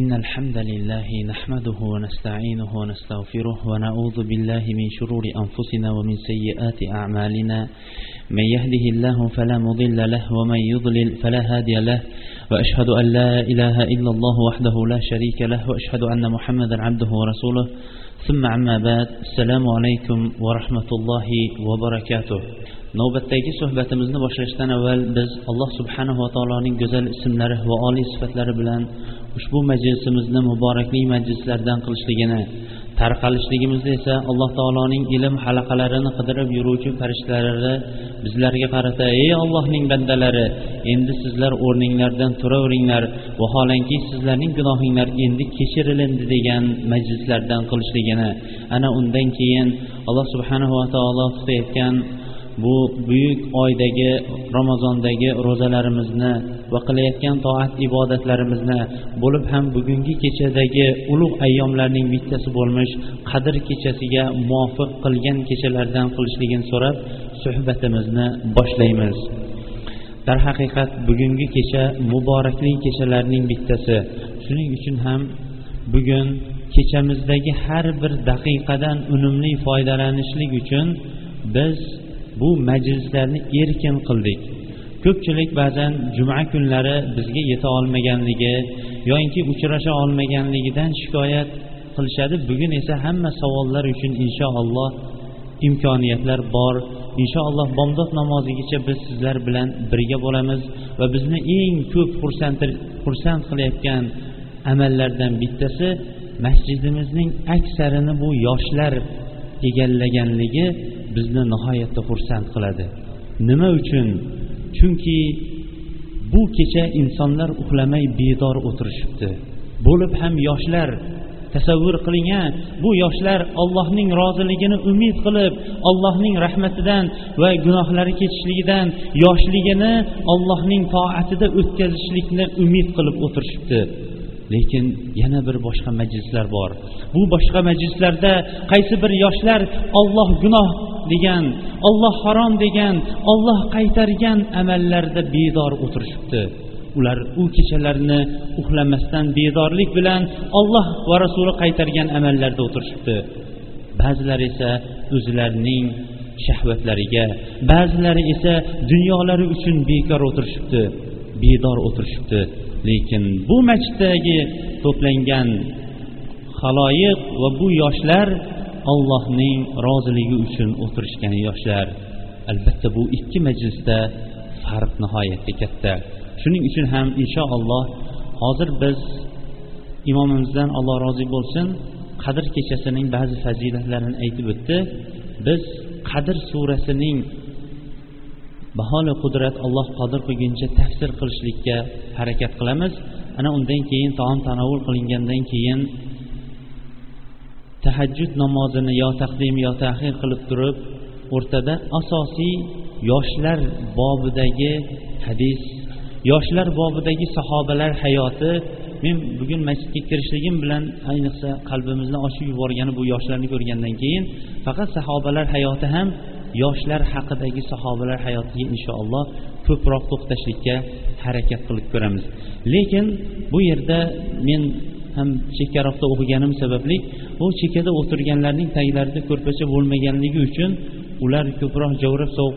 إن الحمد لله نحمده ونستعينه ونستغفره ونعوذ بالله من شرور أنفسنا ومن سيئات أعمالنا. من يهده الله فلا مضل له ومن يضلل فلا هادي له. وأشهد أن لا إله إلا الله وحده لا شريك له وأشهد أن محمدا عبده ورسوله. ثم عما بعد السلام عليكم ورحمة الله وبركاته. navbatdagi suhbatimizni boshlashdan avval biz alloh subhanahu taoloning go'zal ismlari va oliy sifatlari bilan ushbu majlisimizni muborakli majlislardan qilishligini tarqalishligimizni esa alloh taoloning ilm halaqalarini qidirib yuruvchi farishtalari bizlarga qarata ey ollohning bandalari endi sizlar o'rninglardan turaveringlar. Vaholanki sizlarning gunohinglar endi kechirilindi degan majlislardan qilishligini ana undan keyin alloh subhanahu va taolo tutayotgan bu buyuk oydagi ramazondagi ro'zalarimizni va qilayotgan toat ibodatlarimizni bo'lib ham bugungi kechadagi ulug' ayyomlarning bittasi bo'lmish qadr kechasiga muvofiq qilgan kechalardan qilishligini so'rab suhbatimizni boshlaymiz. Darhaqiqat bugungi kecha muborakli kechalarning bittasi. Shuning uchun ham bugun kechamizdagi har bir daqiqadan unumli foydalanishlik uchun biz bu majlislarni erkin qildik. Ko'pchilik ba'zan juma kunlari bizga yeta olmaganligi yoinki uchrasha olmaganligidan shikoyat qilishadi. Bugun esa hamma savollar uchun inshaalloh imkoniyatlar bor. Inshaalloh bomdod namozigacha biz sizlar bilan birga bo'lamiz va bizni eng ko'p xursand qilayotgan amallardan bittasi masjidimizning aksarini bu yoshlar egallaganligi bizni nihoyatda xursand qiladi. Nima uchun? Chunki bu kecha insonlar uxlamay bedor o'tirishibdi. Bo'lib ham yoshlar tasavvur qiling a bu yoshlar allohning roziligini umid qilib allohning rahmatidan va gunohlari kechishligidan yoshligini allohning toatida o'tkazishlikni umid qilib o'tirishibdi. Lekin yana bir boshqa majlislar bor. Bu boshqa majlislarda qaysi bir yoshlar olloh gunoh degan olloh harom degan olloh qaytargan amallarda bedor o'tirishibdi. Ular u kechalarni uxlamasdan bedorlik bilan olloh va rasuli qaytargan amallarda o'tirishibdi. Ba'zilar esa o'zlarining shahvatlariga ba'zilari esa dunyolari uchun bekor o'tirishibdi bedor o'tirishibdi. Lekin bu masjiddagi to'plangan haloyiq va bu yoshlar allohning roziligi uchun o'tirishgan yoshlar. Albatta bu ikki majlisda farq nihoyatda katta. Shuning uchun ham inshaalloh hozir biz imomimizdan alloh rozi bo'lsin qadr kechasining ba'zi fazilatlarini aytib o'tdi. Biz qadr surasining baholi qudrat alloh qodir qilguncha tafsir qilishlikka harakat qilamiz. Ana undan keyin taom tanovul qilingandan keyin tahajjud namozini yo taqdim yo tahir qilib turib o'rtada asosiy yoshlar bobidagi hadis yoshlar bobidagi sahobalar hayoti. Men bugun masjidga kirishligim bilan ayniqsa qalbimizni ochib yuborgani bu yoshlarni ko'rgandan keyin faqat sahobalar hayoti ham yoshlar haqidagi sahobalar hayotiga inshaalloh ko'proq to'xtashlikka harakat qilib ko'ramiz. Lekin bu yerda men ham chekkaroqda o'qiganim sababli bu chekkada o'tirganlarning taglarida ko'rpacha bo'lmaganligi uchun ular ko'proq javrab sovuq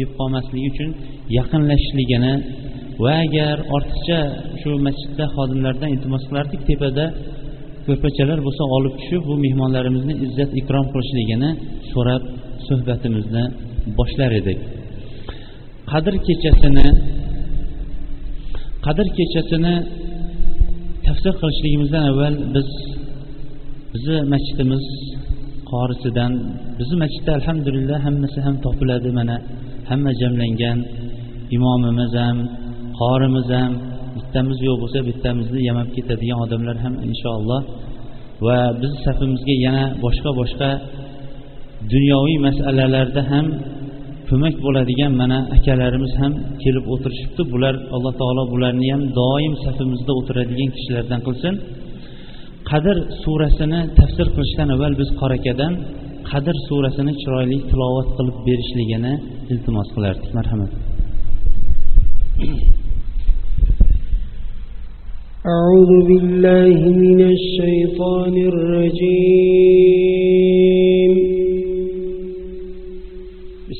yeb qolmasligi uchun yaqinlashishligini va agar ortiqcha shu masjidda xodimlardan iltimos qilardik tepada ko'rpachalar bo'lsa olib tushib bu mehmonlarimizni izzat ikrom qilishligini so'rab suhbatimizni boshlar edik. Qadr kechasini qadr kechasini tafsir qilishligimizdan avval biz bizni masjidimiz qorisidan bizni masjidda alhamdulillah hammasi ham topiladi mana hamma jamlangan imomimiz ham qorimiz ham bittamiz yo'q bo'lsa bittamizni yamab ketadigan odamlar ham inshaalloh va bizni safimizga yana boshqa boshqa dunyoviy masalalarda ham ko'mak bo'ladigan mana akalarimiz ham kelib o'tirishibdi bular alloh taolo bularni ham doim safimizda o'tiradigan kishilardan qilsin qadr surasini tafsir qilishdan avval biz qorakadan qadr surasini chiroyli tilovat qilib berishligini iltimos qilardik marhamat أعوذ بالله من الشيطان الرجيم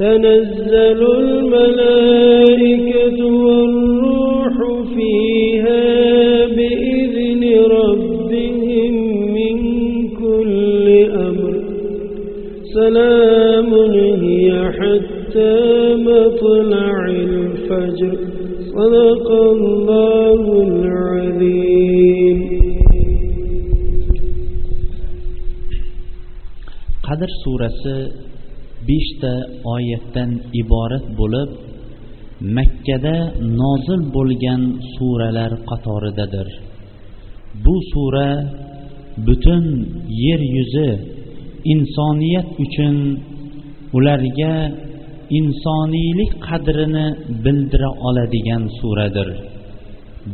تنزل الملائكة والروح فيها بإذن ربهم من كل أمر. سلام هي حتى مطلع الفجر. صدق الله العظيم. qadr surasi beshta oyatdan iborat bo'lib makkada nozil bo'lgan suralar qatoridadir. Bu sura butun yer yuzi insoniyat uchun ularga insoniylik qadrini bildira oladigan suradir.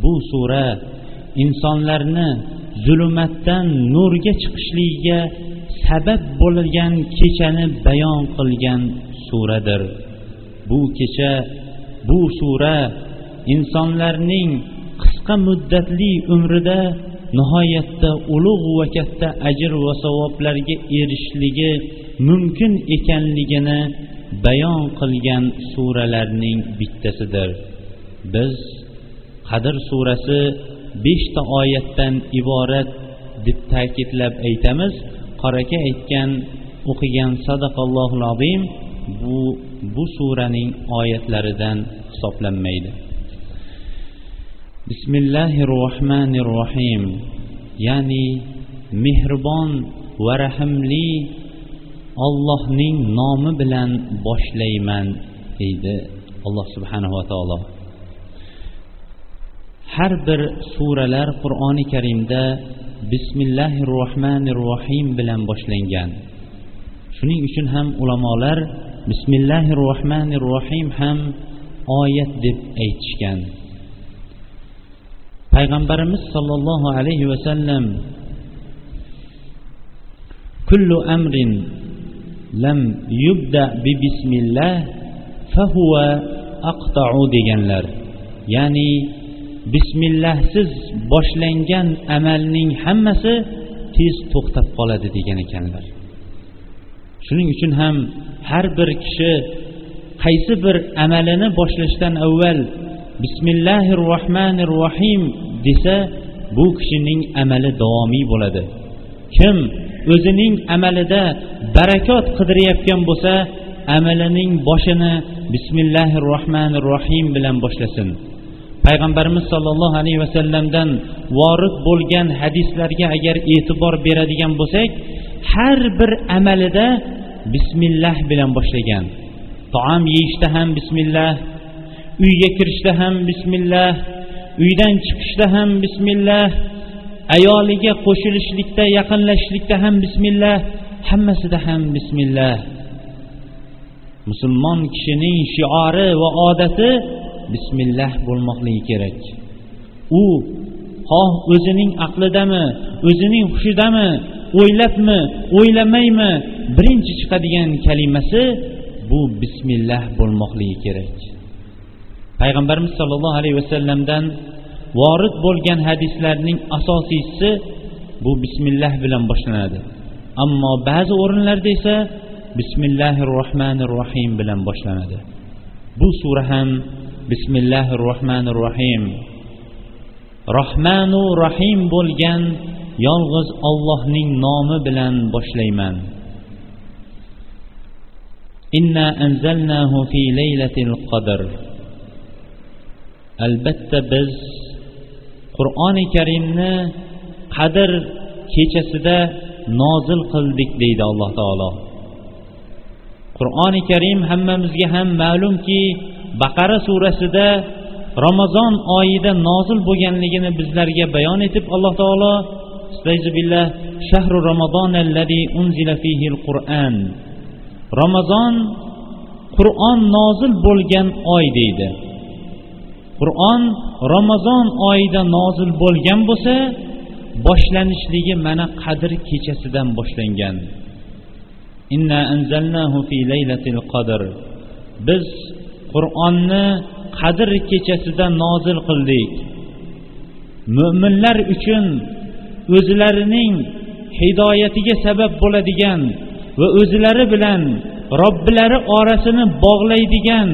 Bu sura insonlarni zulmatdan nurga chiqishligiga sabab bo'lgan kechani bayon qilgan suradir. Bu kecha bu sura insonlarning qisqa muddatli umrida nihoyatda ulug' va katta ajr va savoblarga erishishligi mumkin ekanligini bayon qilgan suralarning bittasidir. Biz qadr surasi beshta oyatdan iborat deb ta'kidlab aytamiz. Qoraka aytgan o'qigan sadaqallohu azim bu bu suraning oyatlaridan hisoblanmaydi. Bismillahi rohmanir rohim ya'ni mehribon va rahimli ollohning nomi bilan boshlayman deydi alloh subhanava taolo. Har bir suralar qur'oni karimda bismillahi rohmanir rohim bilan boshlangan. Shuning uchun ham ulamolar bismillahi rohmanir rohim ham oyat deb aytishgan. Payg'ambarimiz sollallohu alayhi vasallam kullu amrin lam yubda bi bismillah fahuva aqta'u deganlar. Ya'ni bismillahsiz boshlangan amalning hammasi tez to'xtab qoladi degan ekanlar. Shuning uchun ham har bir kishi qaysi bir amalini boshlashdan avval bismillahir rohmanir rohim desa bu kishining amali davomiy bo'ladi. Kim o'zining amalida barakot qidirayotgan bo'lsa amalining boshini bismillahir rohmanir rohim bilan boshlasin. Payg'ambarimiz sollallohu alayhi vasallamdan vorid bo'lgan hadislarga agar e'tibor beradigan bo'lsak har bir amalida bismillah bilan boshlagan. Taom yeyishda ham bismillah uyga kirishda ham bismillah uydan chiqishda ham bismillah ayoliga qo'shilishlikda yaqinlashishlikda ham bismillah hammasida ham bismillah. Musulmon kishining shiori va odati bismillah bo'lmoqligi kerak. U xoh o'zining aqlidami o'zining hushidami o'ylabmi o'ylamaymi birinchi chiqadigan kalimasi bu bismillah bo'lmoqligi kerak. Payg'ambarimiz sollallohu alayhi vasallamdan vorid bo'lgan hadislarning asosiysi bu bismillah bilan boshlanadi. Ammo ba'zi o'rinlarda esa bismillahi rohmanir rohim bilan boshlanadi. Bu sura ham بسم الله الرحمن الرحيم rohmanu rohim bo'lgan yolg'iz ollohning nomi bilan boshlayman. Inna anzalnahu fi laylatil qadr. Albatta biz qur'oni karimni qadr kechasida nozil qildik deydi alloh taolo. Qur'oni karim hammamizga ham ma'lumki baqara surasida ramazon oyida nozil bo'lganligini bizlarga bayon etib alloh taolo billah shahru ramazon unzila fihi qur'an ramazon qur'on nozil bo'lgan oy deydi. Qur'on ramazon oyida nozil bo'lgan bo'lsa boshlanishligi mana qadr kechasidan boshlangan. Inna anzalnahu fi laylatil qadr. Biz qur'onni qadr kechasida nozil qildik. Mo'minlar uchun o'zlarining hidoyatiga sabab bo'ladigan va o'zlari bilan robbilari orasini bog'laydigan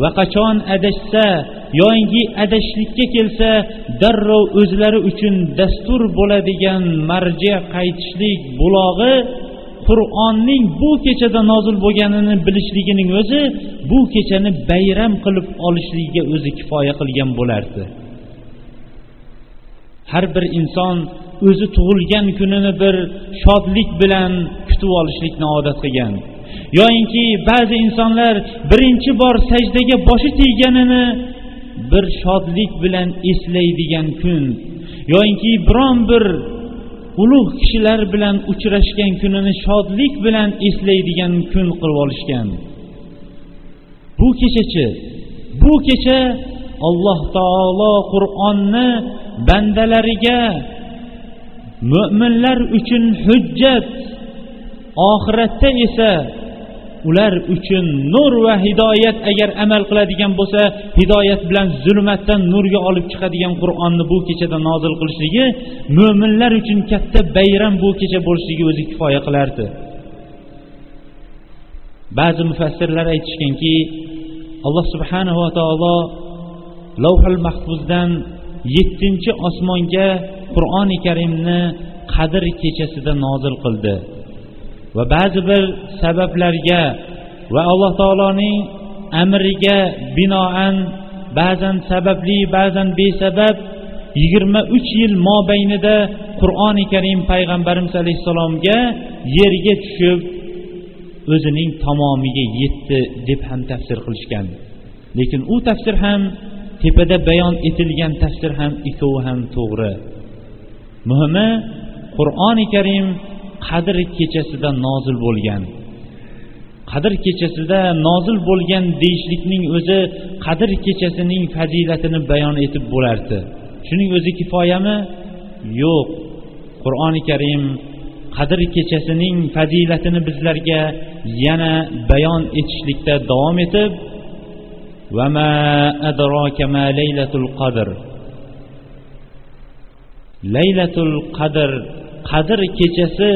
va qachon adashsa yoinki adashishlikka kelsa darrov o'zlari uchun dastur bo'ladigan marja qaytishlik bulog'i qur'onning bu kechada nozil bo'lganini bilishligining o'zi bu kechani bayram qilib olishligiga o'zi kifoya qilgan bo'lardi. Har bir inson o'zi tug'ilgan kunini bir shodlik bilan kutib olishlikni odat qilgan. Yoyinki ba'zi insonlar birinchi bor sajdaga boshi tegganini bir shodlik bilan eslaydigan kun. Yoyinki biron bir ulug' kishilar bilan uchrashgan kunini shodlik bilan eslaydigan kun qilib olishgan. Bu kechachi bu kecha alloh taolo qur'onni bandalariga mo'minlar uchun hujjat oxiratda esa ular uchun nur va hidoyat agar amal qiladigan bo'lsa hidoyat bilan zulmatdan nurga olib chiqadigan qur'onni bu kechada nozil qilishligi mo'minlar uchun katta bayram bu kecha bo'lishligi o'zi kifoya qilardi. Ba'zi mufassirlar aytishganki alloh subhanava taolo lavhul mahfuzdan yettinchi osmonga qur'oni karimni qadr kechasida nozil qildi. Va ba'zi bir sabablarga va alloh taoloning amriga binoan ba'zan sababli ba'zan besabab yigirma uch yil mobaynida qur'oni karim payg'ambarimiz alayhissalomga yerga tushib o'zining tamomiga yetdi deb ham tafsir qilishgan. Lekin u tafsir ham tepada bayon etilgan tafsir ham ikkovi ham to'g'ri. Muhimi qur'oni karim qadr kechasida nozil bo'lgan. Qadr kechasida nozil bo'lgan deyishlikning o'zi qadr kechasining fazilatini bayon etib bo'lardi. Shuning o'zi kifoyami? Yo'q. Qur'oni karim qadr kechasining fazilatini bizlarga yana bayon etishlikda davom etib laylatul qadr? Laylatul qadr qadr kechasi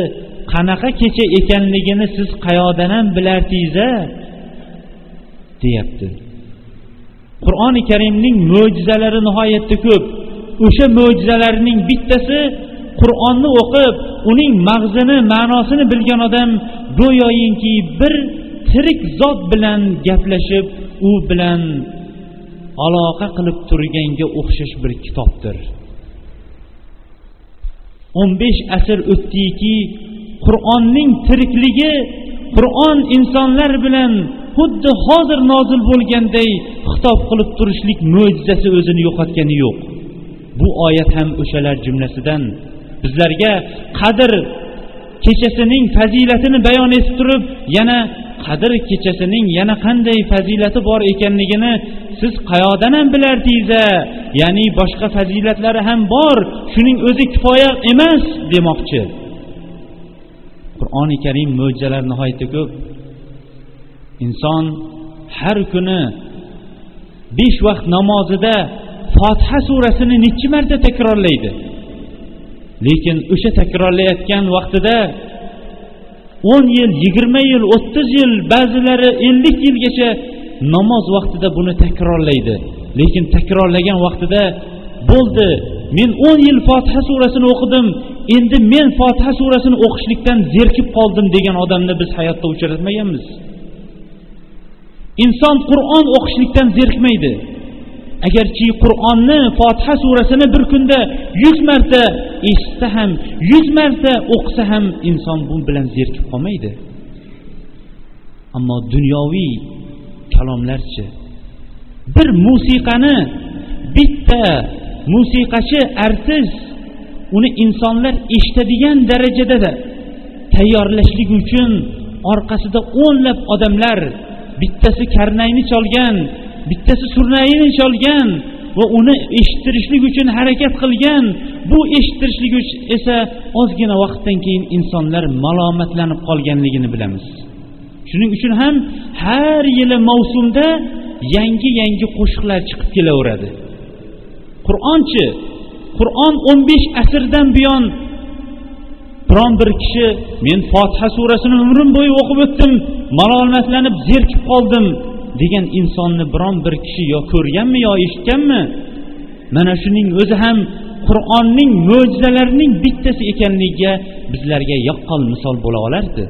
qanaqa kecha ekanligini siz qayoqdan ham bilardingiz a deyapti. Qur'oni karimning mo'jizalari nihoyatda ko'p. O'sha mo'jizalarning bittasi qur'onni o'qib uning mag'zini ma'nosini bilgan odam go'yoyinki bir tirik zot bilan gaplashib u bilan aloqa qilib turganga o'xshash bir kitobdir. O'n besh asr o'tdiki qur'onning tirikligi qur'on insonlar bilan xuddi hozir nozil bo'lganday xitob qilib turishlik mo'jizasi o'zini yo'qotgani yo'q. Bu oyat ham o'shalar jumlasidan. Bizlarga qadr kechasining fazilatini bayon etib turib yana qadr kechasining yana qanday fazilati bor ekanligini siz qayoqdan ham bilardingiz ya'ni boshqa fazilatlari ham bor shuning o'zi kifoya emas demoqchi. Qur'oni karim mo'jizalar nihoyatda ko'p. Inson har kuni besh vaqt namozida fotiha surasini nechi marta takrorlaydi? Lekin o'sha takrorlayotgan vaqtida o'n yil yigirma yil o'ttiz yil ba'zilari ellik yilgacha namoz vaqtida buni takrorlaydi. Lekin takrorlagan vaqtida bo'ldi. Men o'n yil fotiha surasini o'qidim endi men fotiha surasini o'qishlikdan zerikib qoldim degan odamni biz hayotda uchratmaganmiz inson qur'on o'qishlikdan zerikmaydi. Agarchi qur'onni fotiha surasini bir kunda yuz marta eshitsa ham yuz marta o'qisa ham inson bu bilan zerikib qolmaydi. Ammo dunyoviy kalomlarchi bir musiqani bitta musiqachi artist uni insonlar eshitadigan darajada tayyorlashlik uchun orqasida o'nlab odamlar bittasi karnayni cholgan bittasi surnayini cholgan va uni eshittirishlik uchun harakat qilgan. Bu eshittirishlik esa ozgina vaqtdan keyin insonlar malomatlanib qolganligini bilamiz. Shuning uchun ham har yili mavsumda yangi yangi qo'shiqlar chiqib kelaveradi. Qur'onchi qur'on o'n besh asrdan buyon biron bir kishi men fotiha surasini umrim bo'yi o'qib o'tdim malomatlanib zerikib qoldim. Degan insonni biron bir kishi yo ko'rganmi yo eshitganmi? Mana shuning o'zi ham qur'onning mo'jizalarining bittasi ekanligiga bizlarga yaqqol misol bo'la olardi.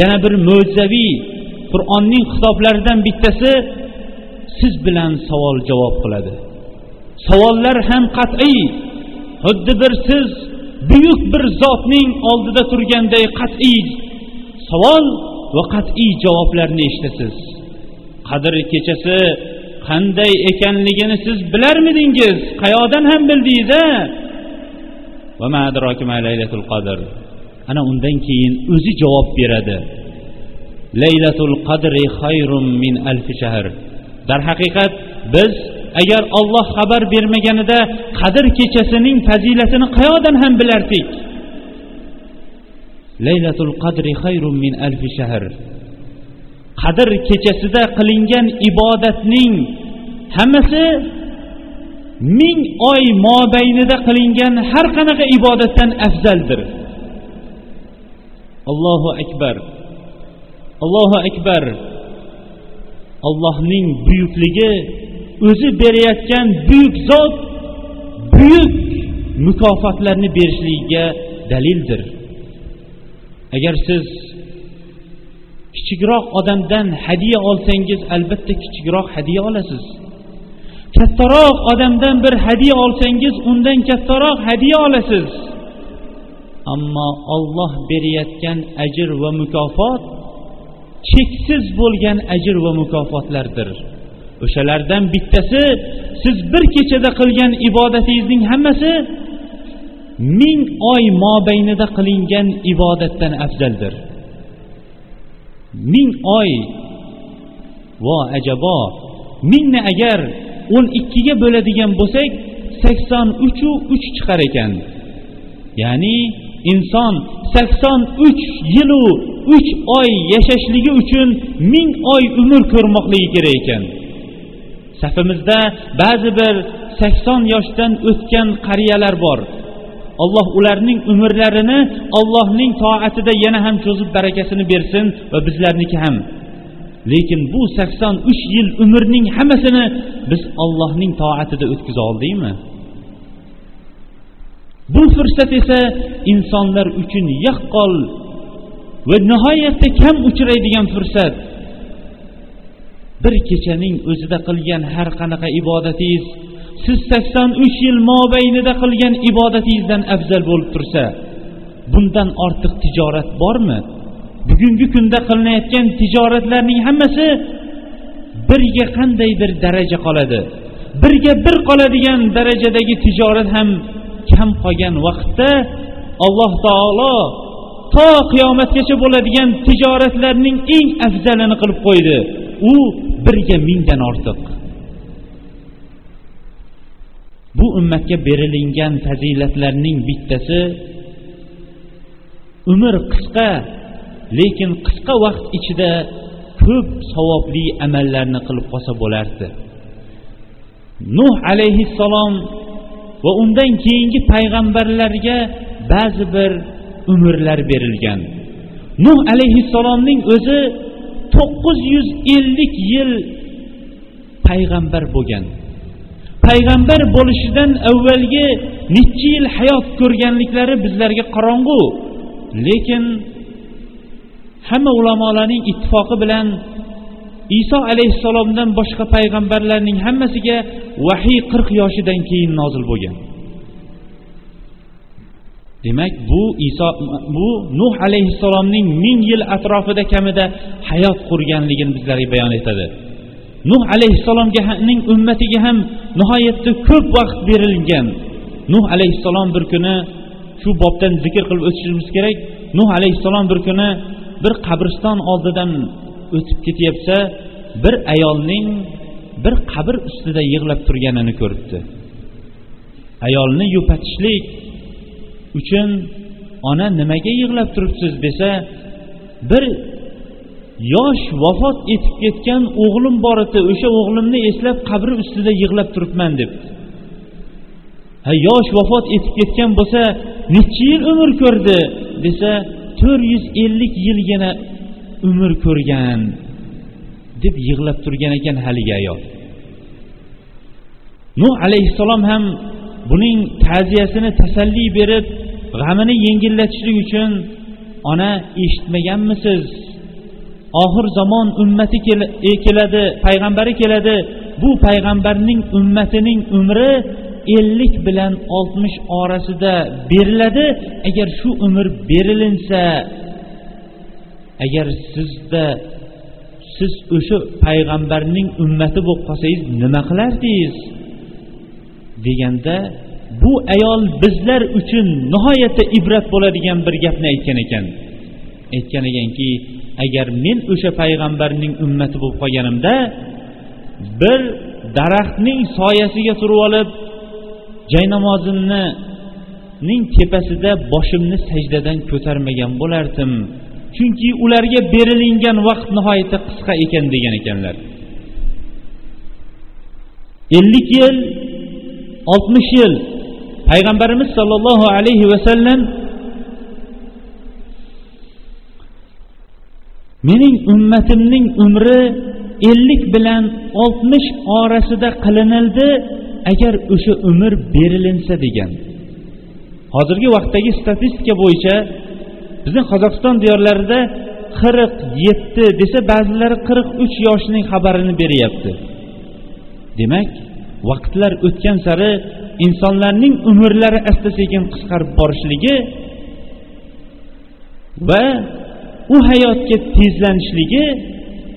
Yana bir mo'jizaviy qur'onning xitoblaridan bittasi siz bilan savol javob qiladi. Savollar ham qat'iy. Xuddi bir siz buyuk bir zotning oldida turganday qat'iy savol va qat'iy javoblarni eshitasiz. Qadr kechasi qanday ekanligini siz bilarmidingiz? Qayoqdan ham bildingiz ana undan keyin o'zi javob beradi. Laylatul qadri xayrum min alfi shahr. Darhaqiqat biz agar olloh xabar bermaganida qadr kechasining fazilatini qayoqdan ham bilardik? Laylatul qadri xayrum min alfi shahr. Qadr kechasida qilingan ibodatning hammasi ming oy mobaynida qilingan har qanaqa ibodatdan afzaldir. Allohu akbar. Allohu akbar. Allohning buyukligi o'zi berayotgan buyuk zot buyuk mukofotlarni berishligiga dalildir. Agar siz kichikroq odamdan hadya olsangiz albatta kichikroq hadya olasiz. Kattaroq odamdan bir hadya olsangiz undan kattaroq hadya olasiz. Ammo olloh berayotgan ajr va mukofot cheksiz bo'lgan ajr va mukofotlardir. O'shalardan bittasi siz bir kechada qilgan ibodatingizning hammasi ming oy mobaynida qilingan ibodatdan afzaldir. Ming oy. Vo ajabo. Mingni agar o'n ikkiga bo'ladigan bo'lsak sakson uchu uch chiqar ekan. Ya'ni inson sakson uch yilu uch oy yashashligi uchun ming oy umr ko'rmoqligi kerak ekan. Safimizda ba'zi bir sakson yoshdan o'tgan qariyalar bor. Alloh ularning umrlarini allohning toatida yana ham cho'zib barakasini bersin va bizlarniki ham. Lekin bu sakson uch yil umrning hammasini biz ollohning toatida o'tkaza oldikmi? Bu fursat esa insonlar uchun yaqqol va nihoyatda kam uchraydigan fursat. Bir kechaning o'zida qilgan har qanaqa ibodatingiz siz sakson uch yil mobaynida qilgan ibodatingizdan afzal bo'lib tursa bundan ortiq tijorat bormi? Bugungi kunda qilinayotgan tijoratlarning hammasi birga qandaydir daraja qoladi. Birga bir qoladigan darajadagi tijorat ham kam qolgan vaqtda alloh taolo to qiyomatgacha bo'ladigan tijoratlarning eng afzalini qilib qo'ydi. U birga mingdan ortiq. Bu ummatga berilingan fazilatlarning bittasi umr qisqa lekin qisqa vaqt ichida ko'p savobli amallarni qilib qolsa bo'lardi. Nuh alayhissalom va undan keyingi payg'ambarlarga ba'zi bir umrlar berilgan. Nuh alayhissalomning o'zi to'qqiz yuz ellik yil payg'ambar bo'lgan. Payg'ambar bo'lishidan avvalgi necha yil hayot ko'rganliklari bizlarga qorong'u. Lekin hamma ulamolarning ittifoqi bilan iso alayhissalomdan boshqa payg'ambarlarning hammasiga vahiy qirq yoshidan keyin nozil bo'lgan. Demak bu iso bu nuh alayhissalomning ming yil atrofida kamida hayot qurganligini bizlarga bayon etadi. Nuh alayhissalomganing ummatiga ham nihoyatda ko'p vaqt berilgan. Nuh alayhissalom bir kuni shu bobdan zikr qilib o'tishimiz kerak. Nuh alayhissalom bir kuni bir qabriston oldidan o'tib ketyapsa bir ayolning bir qabr ustida yig'lab turganini ko'ribdi. Ayolni yupatishlik uchun ona nimaga yig'lab turibsiz desa bir yosh vafot etib ketgan o'g'lim bor edi o'sha o'g'limni eslab qabri ustida yig'lab turibman debdi ha yosh vafot etib ketgan bo'lsa necha yil umr ko'rdi desa to'rt yuz ellik yilgina umr ko'rgan deb yig'lab turgan ekan haligi ayol. Nuh alayhissalom ham buning ta'ziyasini tasalli berib g'amini yengillatishlik uchun ona eshitmaganmisiz? Oxir zamon ummati e, keladi payg'ambari keladi. Bu payg'ambarning ummatining umri ellik bilan oltmish orasida beriladi. Agar shu umr berilinsa agar sizda siz o'sha payg'ambarning ummati bo'lib qolsangiz nima qilardingiz? Deganda bu ayol bizlar uchun nihoyatda ibrat bo'ladigan bir gapni aytgan ekan. Aytgan ekanki agar men o'sha payg'ambarning ummati bo'lib qolganimda bir daraxtning soyasiga turib olib jaynamozimni ning tepasida boshimni sajdadan ko'tarmagan bo'lardim. Chunki ularga berilingan vaqt nihoyatda qisqa ekan degan ekanlar. Ellik yil oltmish yil payg'ambarimiz sollallohu alayhi vasallam mening ummatimning umri ellik bilan oltmish orasida qilinildi agar o'sha umr berilinsa degan. Hozirgi vaqtdagi statistika bo'yicha bizni qozog'iston diyorlarida qirq yetti desa ba'zilari qirq uch yoshning xabarini beryapti. Demak vaqtlar o'tgan sari insonlarning umrlari asta sekin qisqarib borishligi va u hayotga tezlanishligi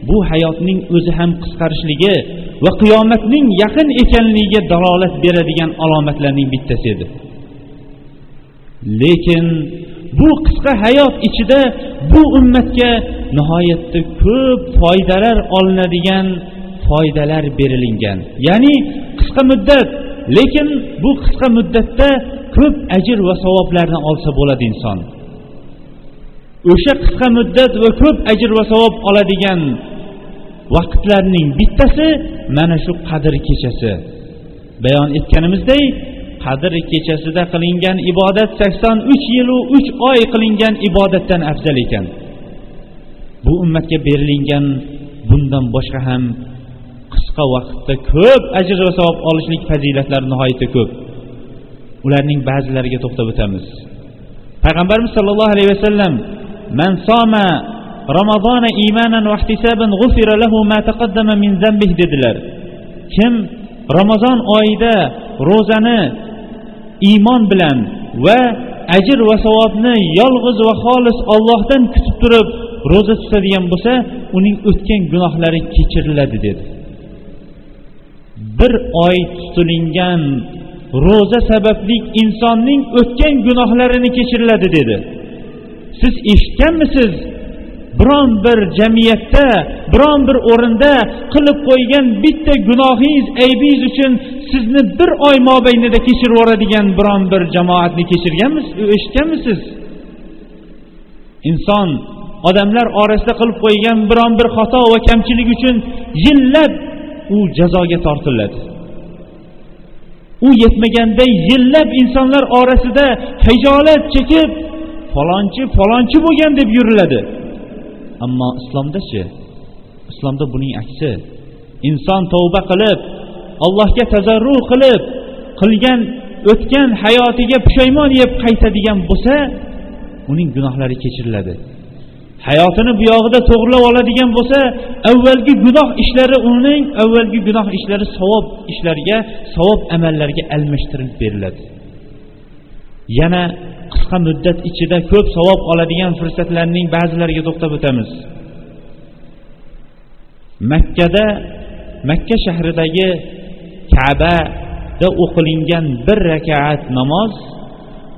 bu hayotning o'zi ham qisqarishligi va qiyomatning yaqin ekanligiga dalolat beradigan alomatlarning bittasi edi. Lekin bu qisqa hayot ichida bu ummatga nihoyatda ko'p foydalar olinadigan foydalar berilingan. Ya'ni qisqa muddat lekin bu qisqa muddatda ko'p ajr va savoblarni olsa bo'ladi inson. O'sha qisqa muddat va ko'p ajr va savob oladigan vaqtlarning bittasi mana shu qadr kechasi. Bayon etganimizdek qadr kechasida qilingan ibodat sakson uch yilu uch oy qilingan ibodatdan afzal ekan. Bu ummatga berilingan bundan boshqa ham qisqa vaqtda ko'p ajr va savob olishlik fazilatlari nihoyatda ko'p. Ularning ba'zilariga to'xtab o'tamiz. Payg'ambarimiz sollallohu alayhi vasallam من صام رمضان إيمانا واحتسابا غفر له ما تقدم من ذنبه zambih dedilar. Kim ramazon oyida ro'zani iymon bilan va ajr va savobni yolg'iz va xolis ollohdan kutib turib ro'za tutadigan bo'lsa uning o'tgan gunohlari kechiriladi dedi. Bir oy tutilingan ro'za sababli insonning o'tgan gunohlarini kechiriladi dedi. Siz eshitganmisiz? Biron bir jamiyatda biron bir o'rinda qilib qo'ygan bitta gunohingiz aybingiz uchun sizni bir oy mobaynida kechirib yuboradigan biron bir jamoatni kechirganmisiz eshitganmisiz? Inson odamlar orasida qilib qo'ygan biron bir xato va kamchilik uchun yillab u jazoga tortiladi. U yetmaganda yillab insonlar orasida hijolat chekib falonchi falonchi bo'lgan deb yuriladi. Ammo islomdachi islomda buning aksi. Inson tavba qilib allohga tazarru qilib qilgan o'tgan hayotiga pushaymon yeb qaytadigan bo'lsa uning gunohlari kechiriladi. Hayotini buyog'ida to'g'irlab oladigan bo'lsa avvalgi gunoh ishlari uning avvalgi gunoh ishlari savob ishlarga savob amallarga almashtirib beriladi. Yana qisqa muddat ichida ko'p savob oladigan fursatlarning ba'zilariga to'xtab o'tamiz. Makkada makka shahridagi kabada o'qilingan bir rakaat namoz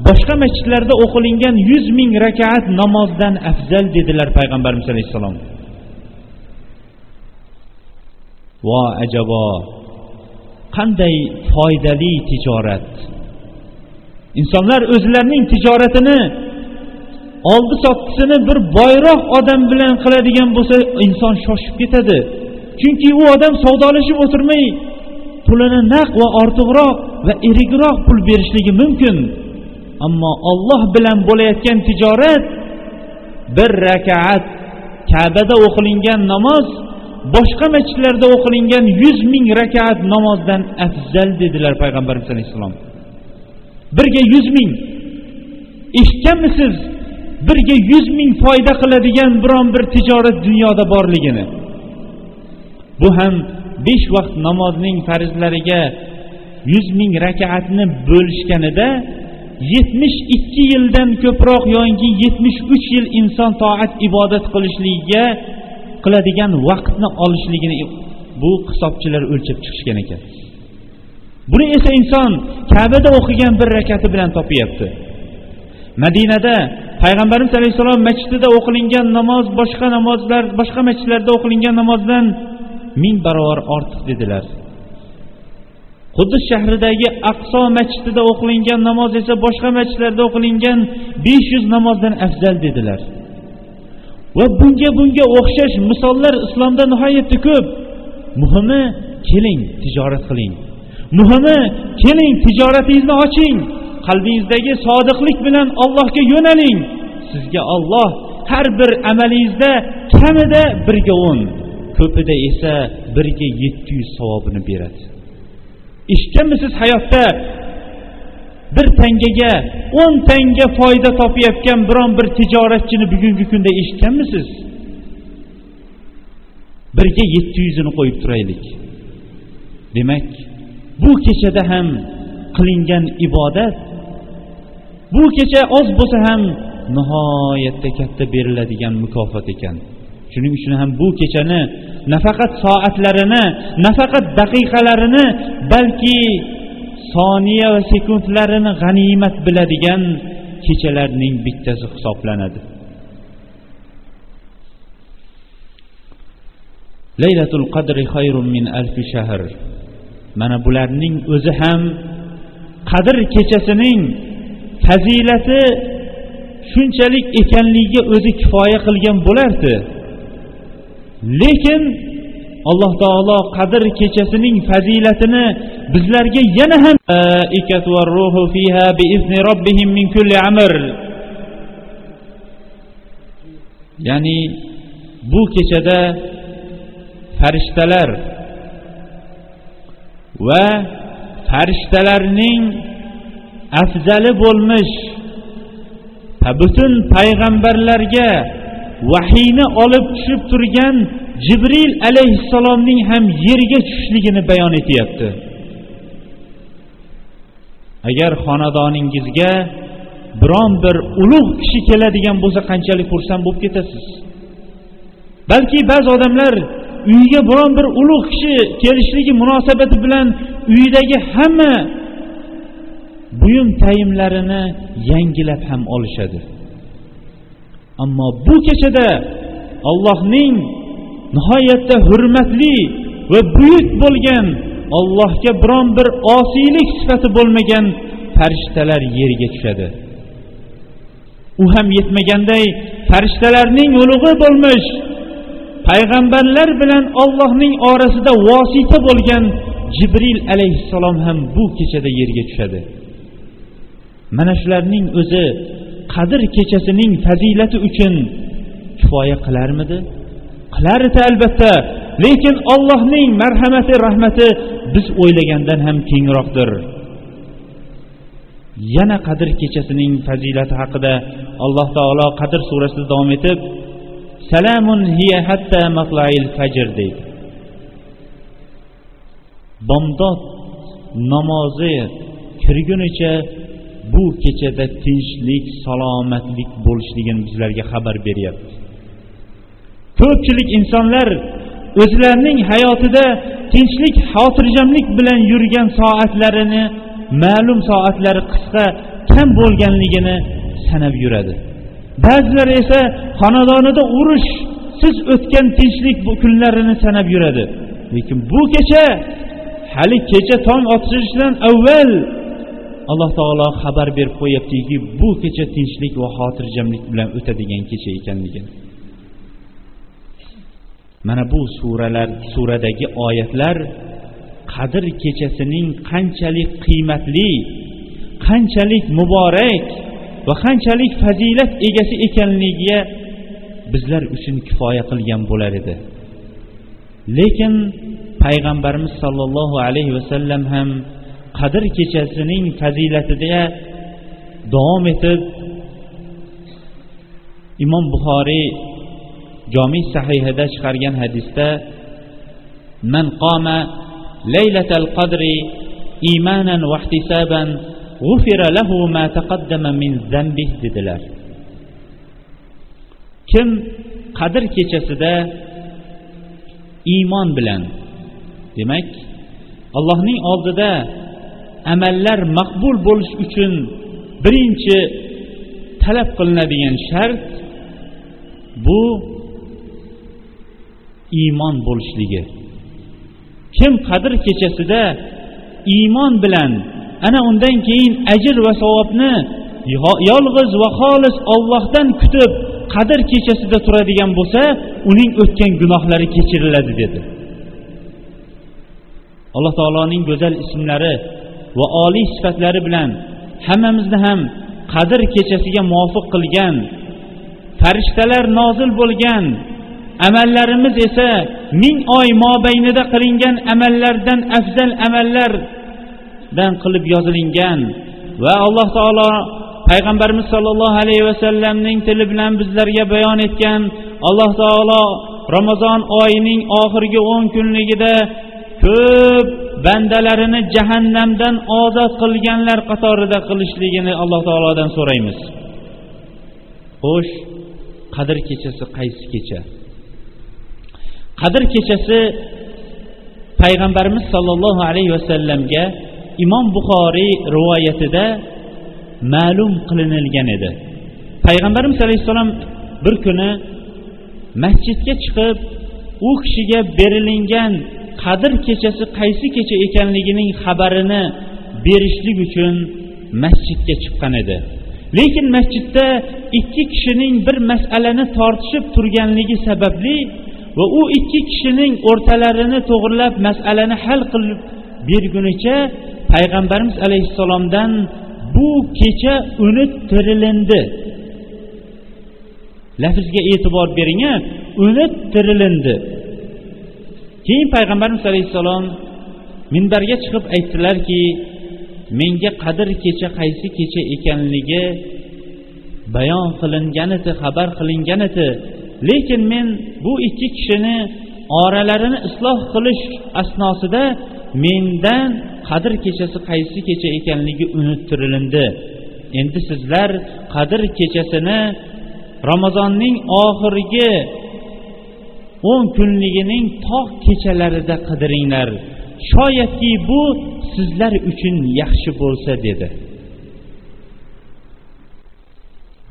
boshqa masjidlarda o'qilingan yuz ming rakaat namozdan afzal dedilar payg'ambarimiz alayhissalom. Vo ajabo qanday foydali tijorat insonlar o'zlarining tijoratini oldi sottisini bir boyroq odam bilan qiladigan bo'lsa inson shoshib ketadi. Chunki u odam savdolashib o'tirmay pulini naq va ortiqroq va erigroq pul berishligi mumkin. Ammo olloh bilan bo'layotgan tijorat bir rakaat kabada o'qilingan namoz boshqa masjidlarda o'qilingan yuz ming rakaat namozdan afzal dedilar payg'ambarimiz alayhissalom. Birga yuz ming. Eshitganmisiz birga yuz ming foyda qiladigan biron bir tijorat dunyoda borligini. Bu ham besh vaqt namozning farzlariga yuz ming rakaatni bo'lishganida yetmish ikki yildan ko'proq yoki yetmish uch yil inson toat ibodat qilishligiga qiladigan vaqtni olishligini bu hisobchilar o'lchab chiqishgan ekan. Buni esa inson kabada o'qigan bir rakati bilan topyapti. Madinada payg'ambarimiz alayhissalom masjidida o'qilingan namoz boshqa namozlar boshqa masjidlarda o'qilingan namozdan ming barobar ortiq dedilar. Quddus shahridagi aqso masjidida o'qilingan namoz esa boshqa masjidlarda o'qilingan besh yuz namozdan afzal dedilar. Va bunga bunga o'xshash misollar islomda nihoyatda ko'p. Muhimi keling tijorat qiling. Muhimi keling tijoratingizni oching. Qalbingizdagi sodiqlik bilan allohga yo'naling. Sizga olloh har bir amalingizda kamida birga o'n ko'pida esa birga yetti yuz savobini beradi. Eshitganmisiz hayotda? Bir tangaga o'n tanga foyda topayotgan biron bir tijoratchini bugungi kunda eshitganmisiz? Birga yetti yuzini qo'yib turaylik. Demak bu kechada ham qilingan ibodat bu kecha oz bo'lsa ham nihoyatda katta beriladigan mukofot ekan. Shuning uchun ham bu kechani nafaqat soatlarini nafaqat daqiqalarini balki soniya va sekundlarini g'animat biladigan kechalarning bittasi hisoblanadi. Laylatul qadri xayrun min alfi shahr. Mana bularning o'zi ham qadr kechasining fazilati shunchalik ekanligiga o'zi kifoya qilgan bo'lardi. Lekin alloh taolo qadr kechasining fazilatini bizlarga yana ham ya'ni bu kechada farishtalar va farishtalarning afzali bo'lmish butun payg'ambarlarga vahiyni olib tushib turgan jibril alayhissalomning ham yerga tushishligini bayon etyapti. Agar xonadoningizga biron bir ulug' kishi keladigan bo'lsa qanchalik xursand bo'lib ketasiz? Balki ba'zi odamlar uyiga biron bir ulug' kishi kelishligi munosabati bilan uyidagi hamma buyum tayinlarini yangilab ham olishadi. Ammo bu kechada allohning nihoyatda hurmatli va buyuk bo'lgan allohga biron bir osiylik sifati bo'lmagan farishtalar yerga tushadi. U ham yetmaganday farishtalarning ulug'i bo'lmish payg'ambarlar bilan ollohning orasida vosita bo'lgan jibril alayhissalom ham bu kechada yerga tushadi. Mana shularning o'zi qadr kechasining fazilati uchun kifoya qilarmidi? Qilar edi albatta lekin ollohning marhamati rahmati biz o'ylagandan ham kengroqdir. Yana qadr kechasining fazilati haqida alloh taolo qadr surasida davom etib salamun hiya hatta matlail fajr deydi. Bomdod namozi kirgunicha bu kechada tinchlik salomatlik bo'lishligini bizlarga xabar beryapti. Ko'pchilik insonlar o'zlarining hayotida tinchlik xotirjamlik bilan yurgan soatlarini ma'lum soatlari qisqa kam bo'lganligini sanab yuradi. Ba'zilar esa xonadonida urush siz o'tgan tinchlik kunlarini sanab yuradi. Lekin bu kecha hali kecha tong otishidan avval alloh taolo xabar berib qo'yyaptiki bu kecha tinchlik va xotirjamlik bilan o'tadigan kecha ekanligini. Mana bu suralar suradagi oyatlar qadr kechasining qanchalik qiymatli qanchalik muborak va qanchalik fazilat egasi ekanligiga bizlar uchun kifoya qilgan bo'lar edi. Lekin payg'ambarimiz sollallohu alayhi vasallam ham qadr kechasining fazilatida davom etib imom buxoriy jomiy sahihida chiqargan hadisda man qoma laylatal qadri imanan va ma taqaddama min zambih dedilar. Kim qadr kechasida iymon bilan demak allohning oldida amallar maqbul bo'lish uchun birinchi talab qilinadigan shart bu iymon bo'lishligi. Kim qadr kechasida iymon bilan ana undan keyin ajr va savobni yolg'iz va xolis ollohdan kutib qadr kechasida turadigan bo'lsa uning o'tgan gunohlari kechiriladi dedi. Alloh taoloning go'zal ismlari va oliy sifatlari bilan hammamizni ham qadr kechasiga muvofiq qilgan farishtalar nozil bo'lgan amallarimiz esa ming oy mobaynida qilingan amallardan afzal amallar dan qilib yozilingan va alloh taolo payg'ambarimiz sollallohu alayhi vasallamning tili bilan bizlarga bayon etgan alloh taolo ramazon oyining oxirgi o'n kunligida ko'p bandalarini jahannamdan ozod qilganlar qatorida qilishligini alloh taolodan so'raymiz. Xo'sh qadr kechasi qaysi kecha? Qadr kechasi payg'ambarimiz sollallohu alayhi vasallamga imom buxoriy rivoyatida ma'lum qilinilgan edi. Payg'ambarimiz alayhissalom bir kuni masjidga chiqib u kishiga berilingan qadr kechasi qaysi kecha ekanligining xabarini berishlik uchun masjidga chiqqan edi. Lekin masjidda ikki kishining bir masalani tortishib turganligi sababli va u ikki kishining o'rtalarini to'g'irlab masalani hal qilib bergunicha payg'ambarimiz alayhissalomdan bu kecha unuttirilindi lafzga e'tibor bering a unuttirilindi keyin payg'ambarimiz alayhissalom minbarga chiqib aytdilarki menga qadr kecha qaysi kecha ekanligi bayon qilingan edi xabar qilingan edi lekin men bu ikki kishini oralarini isloh qilish asnosida mendan qadr kechasi qaysi kecha ekanligi unuttirilindi. Endi sizlar qadr kechasini ramazonning oxirgi o'n kunligining tog' kechalarida qidiringlar. Shoyatki bu sizlar uchun yaxshi bo'lsa dedi.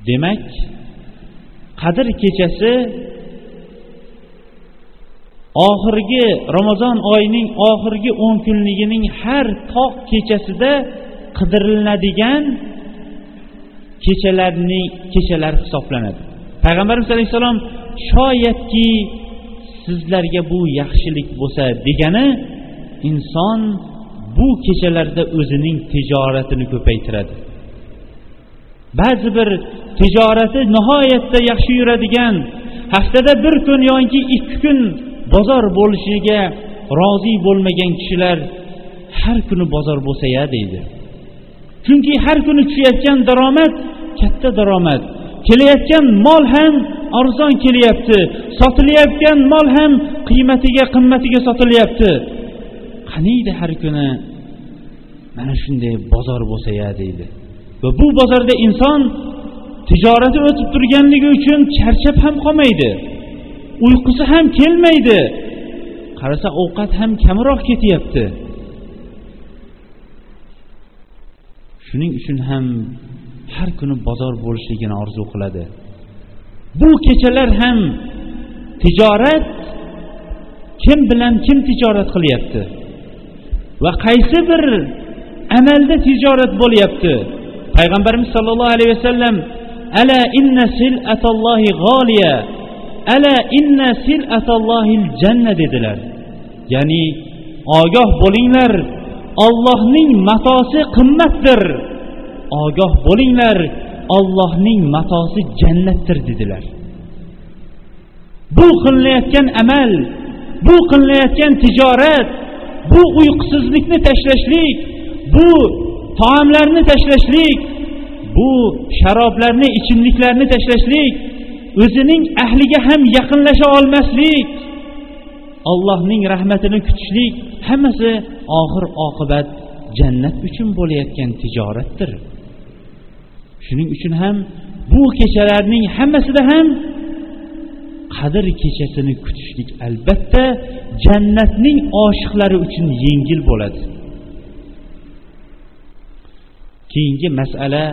Demak qadr kechasi oxirgi ramazon oyining oxirgi o'n kunligining har tog' kechasida qidiriladigan kechalarning kechalar hisoblanadi. Payg'ambarimiz alayhissalom shoyatki sizlarga bu yaxshilik bo'lsa degani inson bu kechalarda o'zining tijoratini ko'paytiradi. Ba'zi bir tijorati nihoyatda yaxshi yuradigan haftada bir kun yoki ikki kun bozor bo'lishiga rozi bo'lmagan kishilar har kuni bozor bo'lsa ya deydi. Chunki har kuni tushayotgan daromad katta daromad. Kelayotgan mol ham arzon kelyapti. Sotilayotgan mol ham qiymatiga qimmatiga sotilyapti. Qaniydi har kuni mana shunday bozor bo'lsa ya deydi. Va bu bozorda inson tijorati o'tib turganligi uchun charchab ham qolmaydi. Uyqusi ham kelmaydi. Qarasa ovqat ham kamroq ketyapti. Shuning uchun ham har kuni bozor bo'lishligini orzu qiladi. Bu kechalar ham tijorat kim bilan kim tijorat qilyapti? Va qaysi bir amalda tijorat bo'lyapti? Payg'ambarimiz sollallohu alayhi vasallam ala inna silatallohi g'oliya. Ala inna silatallohil janna dedilar. Ya'ni ogoh bo'linglar ollohning matosi qimmatdir ogoh bo'linglar ollohning matosi jannatdir dedilar. Bu qilinayotgan amal bu qilinayotgan tijorat bu uyqusizlikni tashlashlik bu taomlarni tashlashlik bu sharoblarni ichimliklarni tashlashlik o'zining ahliga ham yaqinlasha olmaslik allohning rahmatini kutishlik hammasi oxir oqibat jannat uchun bo'layotgan tijoratdir. Shuning uchun ham bu kechalarning hammasida ham qadr kechasini kutishlik albatta jannatning oshiqlari uchun yengil bo'ladi. Keyingi masala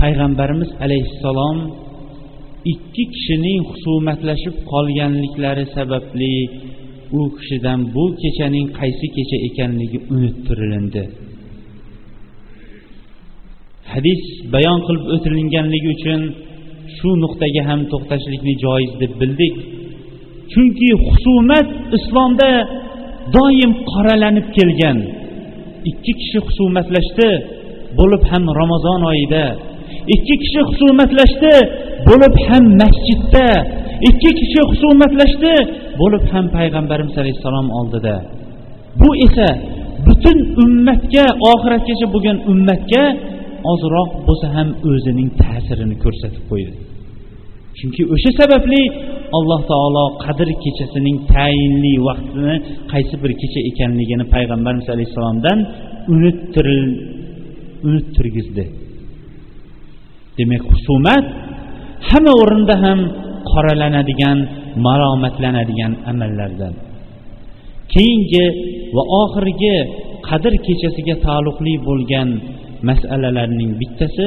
payg'ambarimiz alayhissalom ikki kishining husumatlashib qolganliklari sababli u kishidan bu kechaning qaysi kecha ekanligi unuttirilindi. Hadis bayon qilib o'tilinganligi uchun shu nuqtaga ham to'xtashlikni joiz deb bildik. Chunki husumat islomda doim qoralanib kelgan. Ikki kishi husumatlashdi bo'lib ham ramazon oyida ikki kishi husumatlashdi bo'lib ham masjidda ikki kishi husumatlashdi bo'lib ham payg'ambarimiz alayhissalom oldida bu esa butun ummatga oxiratgacha bo'lgan ummatga ozroq bo'lsa ham o'zining ta'sirini ko'rsatib qo'ydi chunki o'sha sababli alloh taolo qadr kechasining tayinli vaqtini qaysi bir kecha ekanligini payg'ambarimiz alayhissalomdan unuttirgizdi demak husumat hamma o'rinda ham qoralanadigan malomatlanadigan amallardan. Keyingi va oxirgi qadr kechasiga taalluqli bo'lgan masalalarning bittasi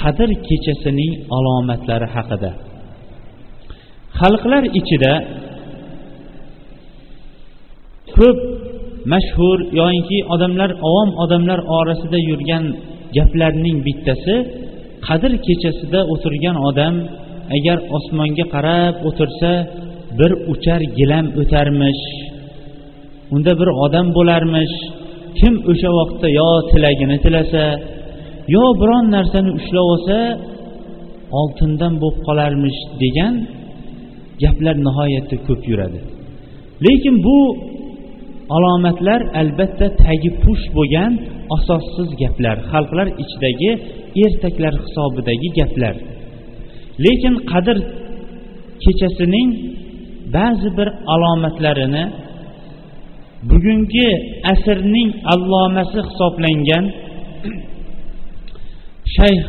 qadr kechasining alomatlari haqida. Xalqlar ichida ko'p mashhur yoinki odamlar avom odamlar orasida yurgan gaplarning bittasi qadr kechasida o'tirgan odam agar osmonga qarab o'tirsa bir uchar gilam o'tarmish unda bir odam bo'larmish. Kim o'sha vaqtda yo tilagini tilasa yo biron narsani ushlab olsa oltindan bo'lib qolarmish degan gaplar nihoyatda ko'p yuradi. Lekin bu alomatlar albatta tagi push bo'lgan asossiz gaplar xalqlar ichidagi ertaklar hisobidagi gaplar. Lekin qadr kechasining ba'zi bir alomatlarini bugungi asrning allomasi hisoblangan shayx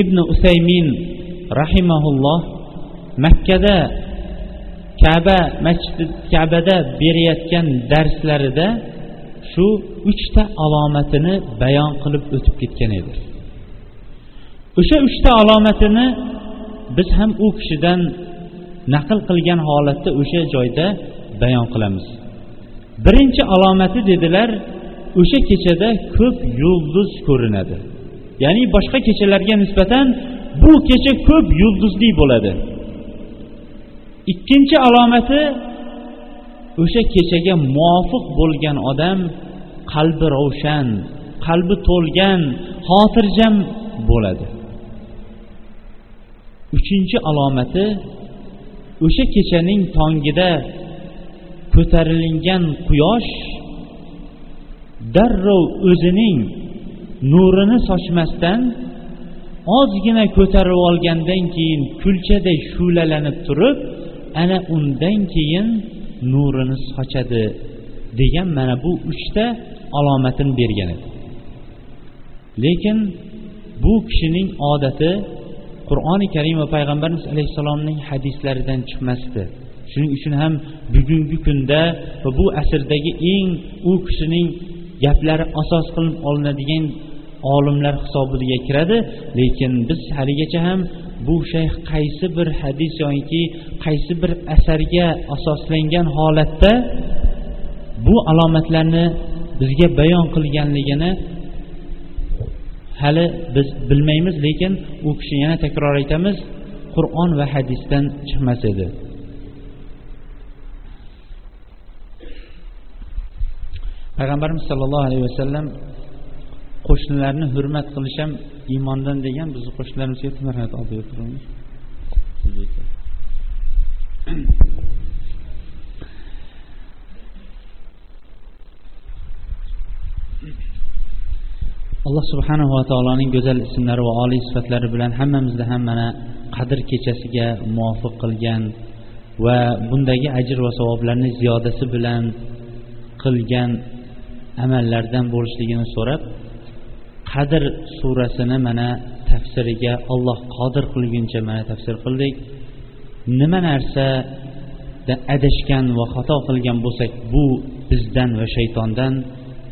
ibn usaymin rahimaulloh makkada kaba masjidi kabada berayotgan darslarida shu uchta alomatini bayon qilib o'tib ketgan edi. O'sha uchta alomatini biz ham u kishidan naql qilgan holatda o'sha joyda bayon qilamiz. Birinchi alomati dedilar o'sha kechada ko'p yulduz ko'rinadi. Ya'ni boshqa kechalarga nisbatan bu kecha ko'p yulduzli bo'ladi. Ikkinchi alomati o'sha kechaga muvofiq bo'lgan odam qalbi ravshan qalbi to'lgan xotirjam bo'ladi. Uchinchi alomati o'sha kechaning tongida ko'tarilingan quyosh darrov o'zining nurini sochmasdan ozgina ko'tarib olgandan keyin kulchaday shu'lalanib turib ana undan keyin nurini sochadi degan mana bu uchta alomatini bergan edi. Lekin bu kishining odati qur'oni karim va payg'ambarimiz alayhissalomning hadislaridan chiqmasdi. Shuning uchun ham bugungi kunda va bu asrdagi eng u kishining gaplari asos qilinib olinadigan olimlar hisobiga kiradi. Lekin biz haligacha ham bu shayx qaysi bir hadis yoki qaysi bir asarga asoslangan holatda bu alomatlarni bizga bayon qilganligini hali biz bilmaymiz lekin u kishi yana takror aytamiz qur'on va hadisdan chiqmas edi. Payg'ambarimiz sollallohu alayhi vasallam qo'shnilarni hurmat qilish ham iymondan degan bizni qo'shnilarimiz marhamat oldiga turamiz. Alloh subhanahu va taoloning go'zal ismlari va oliy sifatlari bilan hammamizni ham mana qadr kechasiga muvofiq qilgan va bundagi ajr va savoblarni ziyodasi bilan qilgan amallardan bo'lishligini so'rab qadr surasini mana tafsiriga olloh qodir qilguncha mana tafsir qildik. Nima narsada adashgan va xato qilgan bo'lsak bu bizdan va shaytondan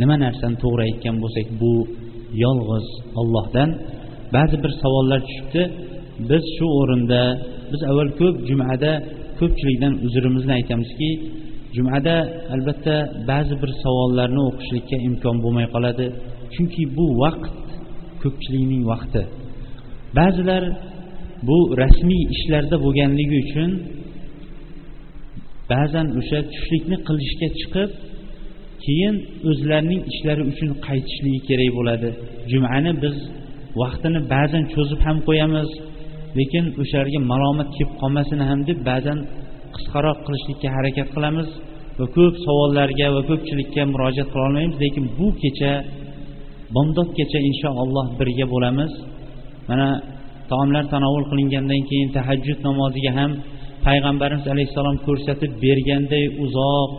nima narsani to'g'ri aytgan bo'lsak bu yolg'iz ollohdan ba'zi bir savollar tushibdi. Biz shu o'rinda biz avval ko'p jumada ko'pchilikdan uzrimizni aytamizki jumada albatta ba'zi bir savollarni o'qishlikka imkon bo'lmay qoladi. Chunki bu vaqt ko'pchilikning vaqti. Ba'zilar bu rasmiy ishlarda bo'lganligi uchun ba'zan o'sha tushlikni qilishga chiqib keyin o'zlarining ishlari uchun qaytishligi kerak bo'ladi. Jumani biz vaqtini ba'zan cho'zib ham qo'yamiz lekin o'shalarga malomat kelib qolmasin ham deb ba'zan qisqaroq qilishlikka harakat qilamiz va ko'p savollarga va ko'pchilikka murojaat qilolmaymiz lekin bu kecha bomdodgacha inshaalloh birga bo'lamiz. Mana taomlar tanovul qilingandan keyin tahajjud namoziga ham payg'ambarimiz alayhissalom ko'rsatib berganday uzoq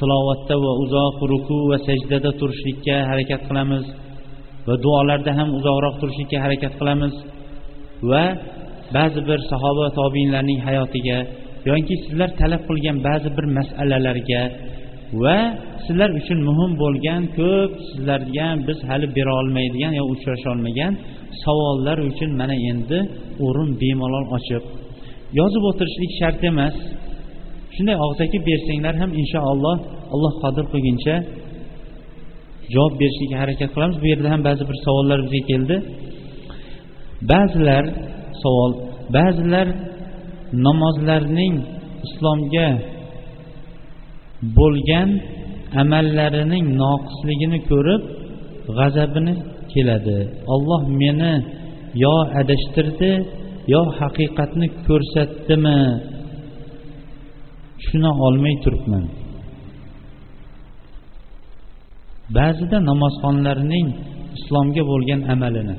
tilovatda va uzoq ruku va sajdada turishlikka harakat qilamiz va duolarda ham uzoqroq turishlikka harakat qilamiz va ba'zi bir sahoba tobiinlarning hayotiga yoki sizlar talab qilgan ba'zi bir masalalarga va sizlar uchun muhim bo'lgan ko'p sizlarga biz hali bera olmaydigan yo uchrasha olmagan savollar uchun mana endi o'rin bemalol ochib yozib o'tirishlik shart emas. Shunday og'zaki bersanglar ham inshaalloh alloh qodir qilguncha javob berishga harakat qilamiz. Bu yerda ham ba'zi bir savollar bizga keldi. Ba'zilar savol ba'zilar namozlarning islomga bo'lgan amallarining noqisligini ko'rib g'azabini keladi. Olloh meni yo adashtirdi yo haqiqatni ko'rsatdimi? Tushuna olmay turibman. Ba'zida namozxonlarning islomga bo'lgan amalini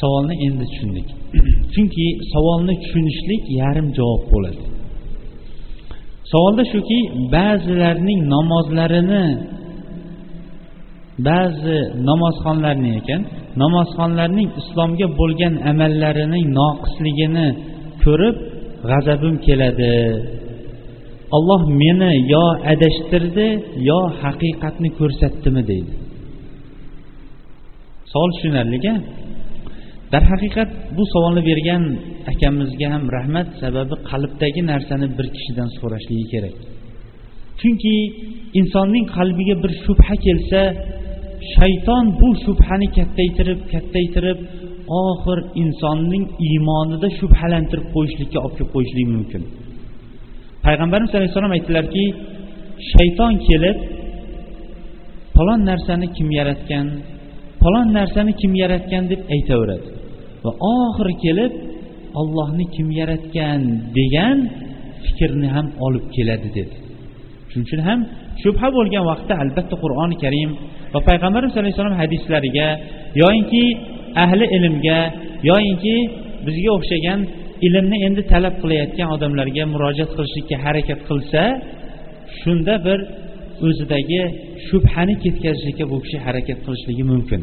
savolni endi tushundik. Chunki savolni tushunishlik yarim javob bo'ladi. Savolda shuki ba'zilarning namozlarini ba'zi namozxonlarni ekan namozxonlarning islomga bo'lgan amallarining noqisligini ko'rib g'azabim keladi. Olloh meni yo adashtirdi yo haqiqatni ko'rsatdimi deydi. Savol tushunarli darhaqiqat bu savolni bergan akamizga ham rahmat. Sababi qalbdagi narsani bir kishidan so'rashligi kerak. Chunki insonning qalbiga bir shubha kelsa shayton bu shubhani kattaytirib kattaytirib oxir insonning iymonida shubhalantirib qo'yishlikka olib kelib qo'yishligi mumkin. Payg'ambarimiz alayhissalom aytdilarki shayton kelib falon narsani kim yaratgan falon narsani kim yaratgan deb aytaveradi. Va oxiri kelib ollohni kim yaratgan degan fikrni ham olib keladi dedi. Shuning uchun ham shubha bo'lgan vaqtda albatta qur'oni karim va payg'ambarimiz alayhissalom hadislariga yoyinki ahli ilmga yoyinki bizga o'xshagan ilmni endi talab qilayotgan odamlarga murojaat qilishlikka harakat qilsa shunda bir o'zidagi shubhani ketkazishlikka bu kishi harakat qilishligi mumkin.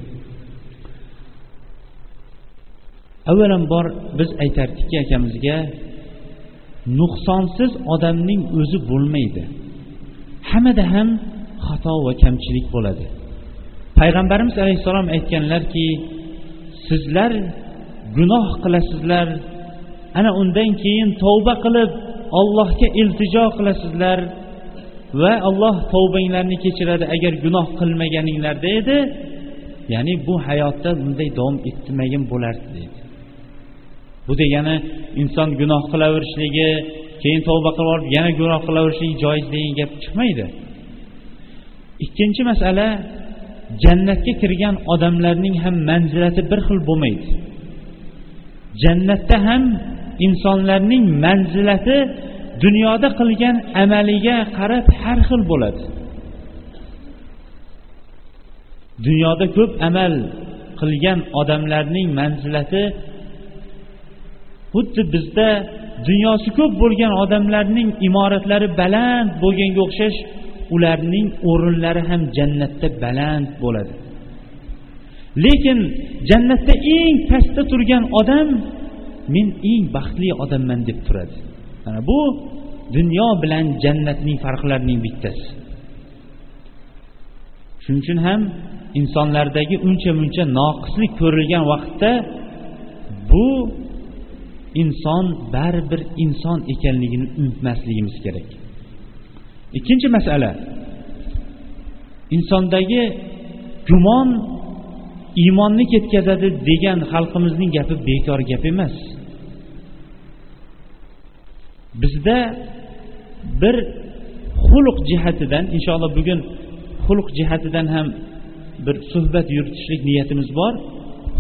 Avvalambor biz aytardikki akamizga nuqsonsiz odamning o'zi bo'lmaydi. Hammada ham xato va kamchilik bo'ladi. Payg'ambarimiz alayhissalom aytganlarki sizlar gunoh qilasizlar ana undan keyin tavba qilib ollohga iltijo qilasizlar va alloh tavbanglarni kechiradi agar gunoh qilmaganinglarda edi ya'ni bu hayotda bunday davom ettirmagin bo'lardi deydi bu degani inson gunoh qilaverishligi keyin tavba qilib olib yana gunoh qilaverishligi joiz degan gap chiqmaydi. Ikkinchi masala jannatga kirgan odamlarning ham manzilati bir xil bo'lmaydi. Jannatda ham insonlarning manzilati dunyoda qilgan amaliga qarab har xil bo'ladi. Dunyoda ko'p amal qilgan odamlarning manzilati xuddi bizda dunyosi ko'p bo'lgan odamlarning imoratlari baland bo'lganga o'xshash ularning o'rinlari ham jannatda baland bo'ladi. Lekin jannatda eng pastda turgan odam men eng baxtli odamman deb turadi. Mana bu dunyo bilan jannatning farqlarining bittasi. Shuning uchun ham insonlardagi uncha muncha noqislik ko'rilgan vaqtda bu inson baribir inson ekanligini unutmasligimiz kerak. Ikkinchi masala insondagi gumon iymonni ketkazadi degan xalqimizning gapi bekor gap emas. Bizda bir xulq jihatidan inshaalloh bugun xulq jihatidan ham bir suhbat yuritishlik niyatimiz bor.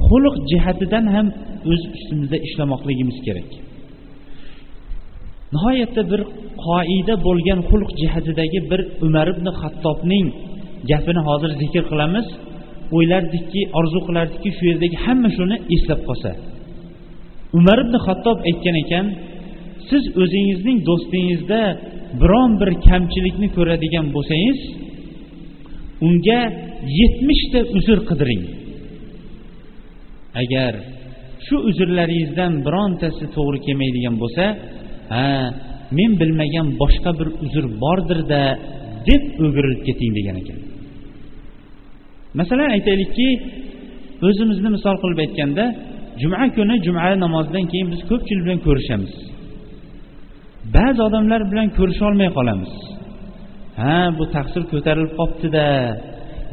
Xulq jihatidan ham o'z ustimizda ishlamoqligimiz kerak. Nihoyatda bir qoida bo'lgan xulq jihatidagi bir umar ibn hattobning gapini hozir zikr qilamiz. O'ylardikki orzu qilardikki shu yerdagi hamma shuni eslab qolsa. Umar ibn hattob aytgan ekan siz o'zingizning do'stingizda biron bir kamchilikni ko'radigan bo'lsangiz unga yetmishta uzr qidiring. Agar shu uzrlaringizdan birontasi to'g'ri kelmaydigan bo'lsa ha men bilmagan boshqa bir uzr bordirda deb o'girilib keting degan ekan. Masalan aytaylikki o'zimizni misol qilib aytganda juma kuni juma namozidan keyin biz ko'pchilik bilan ko'rishamiz. Ba'zi odamlar bilan ko'risholmay qolamiz. Ha bu taqsir ko'tarilib qolibdida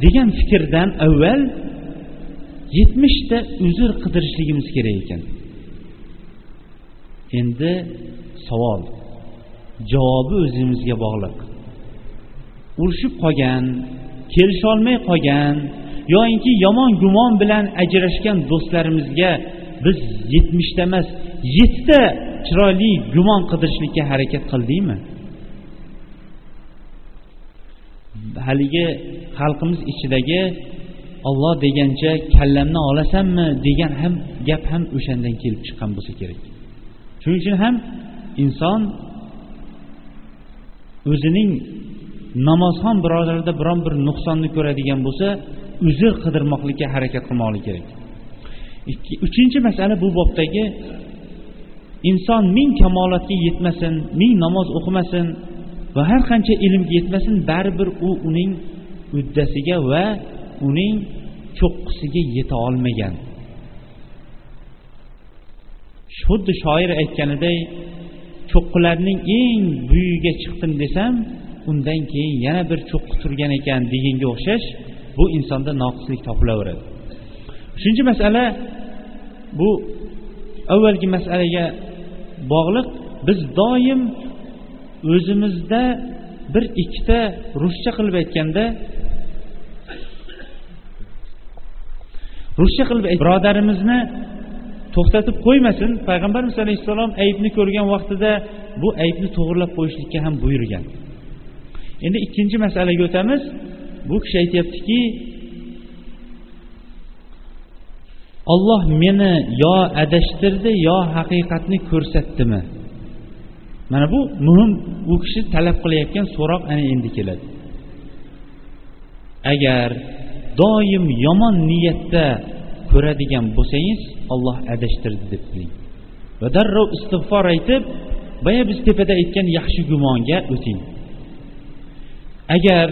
degan fikrdan avval yetmishta uzr qidirishligimiz kerak ekan. Endi savol javobi o'zimizga bog'liq. Urushib qolgan kelisholmay qolgan yoyinki yomon gumon bilan ajrashgan do'stlarimizga biz yetmishta emas yettita chiroyli gumon qidirishlikka harakat qildikmi haligi xalqimiz ichidagi olloh degancha kallamni olasanmi degan ham gap ham o'shandan kelib chiqqan bo'lsa kerak. Shuning uchun ham inson o'zining namozxon birodarida biron bir nuqsonni ko'radigan bo'lsa uzr qidirmoqlikka harakat qilmoqligi kerak. Uchinchi masala bu bobdagi inson ming kamolatga yetmasin ming namoz o'qimasin va har qancha ilmga yetmasin baribir u uning uddasiga va uning cho'qqisiga yeta olmagan. Xuddi shoir aytganiday cho'qqilarning eng buyiga chiqdim desam undan keyin yana bir cho'qqi turgan ekan deganga o'xshash bu insonda noqislik topilaveradi. Uchinchi masala bu avvalgi masalaga bog'liq. Biz doim o'zimizda bir ikkita ruscha qilib aytganda ruscha qilib birodarimizni to'xtatib qo'ymasin. Payg'ambarimiz alayhissalom aybni ko'rgan vaqtida bu aybni to'g'irlab qo'yishlikka ham buyurgan. Endi ikkinchi masalaga o'tamiz. Bu kishi aytyaptiki olloh meni yo adashtirdi yo haqiqatni ko'rsatdimi mana bu muhim u kishi talab qilayotgan so'roq ana endi keladi. Agar doim yomon niyatda ko'radigan bo'lsangiz olloh adashtirdi deb biling. Va darrov istig'for aytib boya biz tepada aytgan yaxshi gumonga o'ting. Agar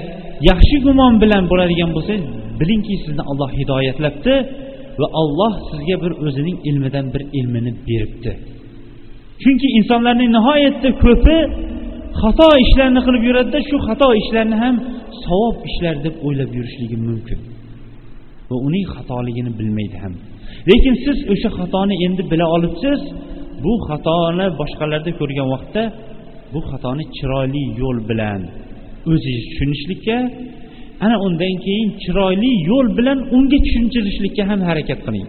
yaxshi gumon bilan bo'ladigan bo'lsangiz bilingki sizni alloh hidoyatlabdi va alloh sizga bir o'zining ilmidan bir ilmini beribdi. Chunki insonlarning nihoyatda ko'pi xato ishlarni qilib yuradida shu xato ishlarni ham savob ishlar deb o'ylab yurishligi mumkin. Va uning xatoligini bilmaydi ham. Lekin siz o'sha xatoni endi bila olibsiz bu xatoni boshqalarda ko'rgan vaqtda bu xatoni chiroyli yo'l bilan o'zingiz tushunishlikka ana undan keyin chiroyli yo'l bilan unga tushuntirishlikka ham harakat qiling.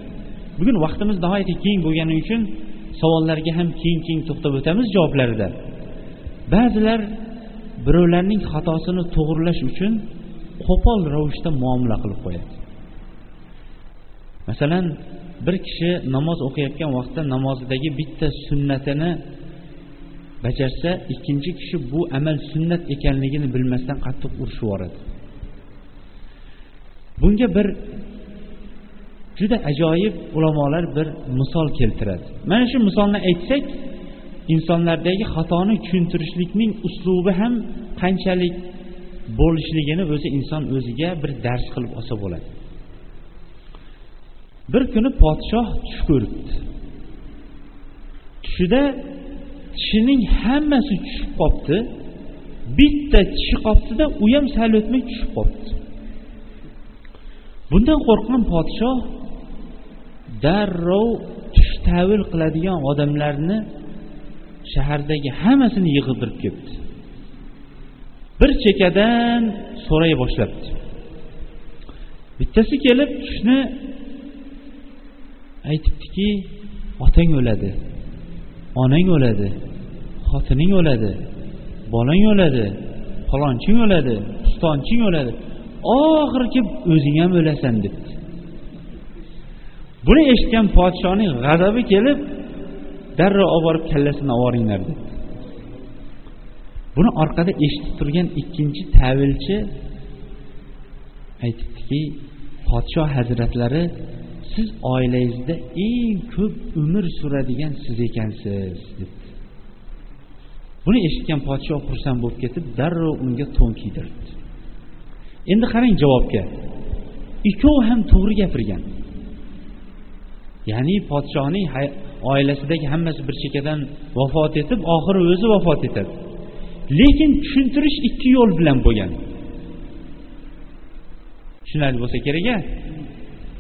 Bugun vaqtimiz nihoyatda keng bo'lgani uchun savollarga ham keng keng to'xtab o'tamiz javoblarida. Ba'zilar birovlarning xatosini to'g'irlash uchun qo'pol ravishda muomala qilib qo'yadi. Masalan bir kishi namoz o'qiyotgan vaqtda namozidagi bitta sunnatini bajarsa ikkinchi kishi bu amal sunnat ekanligini bilmasdan qattiq urishib yuboradi. Bunga bir juda ajoyib ulamolar bir misol keltiradi. Mana shu misolni aytsak insonlardagi xatoni tushuntirishlikning uslubi ham qanchalik bo'lishligini o'zi inson o'ziga bir dars qilib olsa bo'ladi. Bir kuni podshoh tush ko'ribdi tushida tishining hammasi tushib qolibdi bitta tishi qolibdida u ham sal o'tmay tushib qolibdi bundan qo'rqqan podshoh darrov tush tavil qiladigan odamlarni shahardagi hammasini yig'dirib kelibdi bir chekkadan so'ray boshlabdi. Bittasi kelib tushni aytibdiki otang o'ladi onang o'ladi xotining o'ladi bolang o'ladi palonching o'ladi pistonching o'ladi. Oxiri kelib o'zing ham o'lasan debdi. Buni eshitgan podshoning g'azabi kelib darrov olib borib kallasini oboringlar boringlar debdi. Buni orqada eshitib turgan ikkinchi tavilchi aytibdiki podshoh hazratlari siz oilangizda eng ko'p umr suradigan siz ekansiz debdi. Buni eshitgan podshoh xursand bo'lib ketib darrov unga to'n kiydirdi. Endi qarang javobga. Ikkovi ham to'g'ri gapirgan. Ya'ni podshohning oilasidagi hammasi bir chekkadan vafot etib oxiri o'zi vafot etadi. Lekin tushuntirish ikki yo'l bilan bo'lgan. Tushunarli bo'lsa kerak a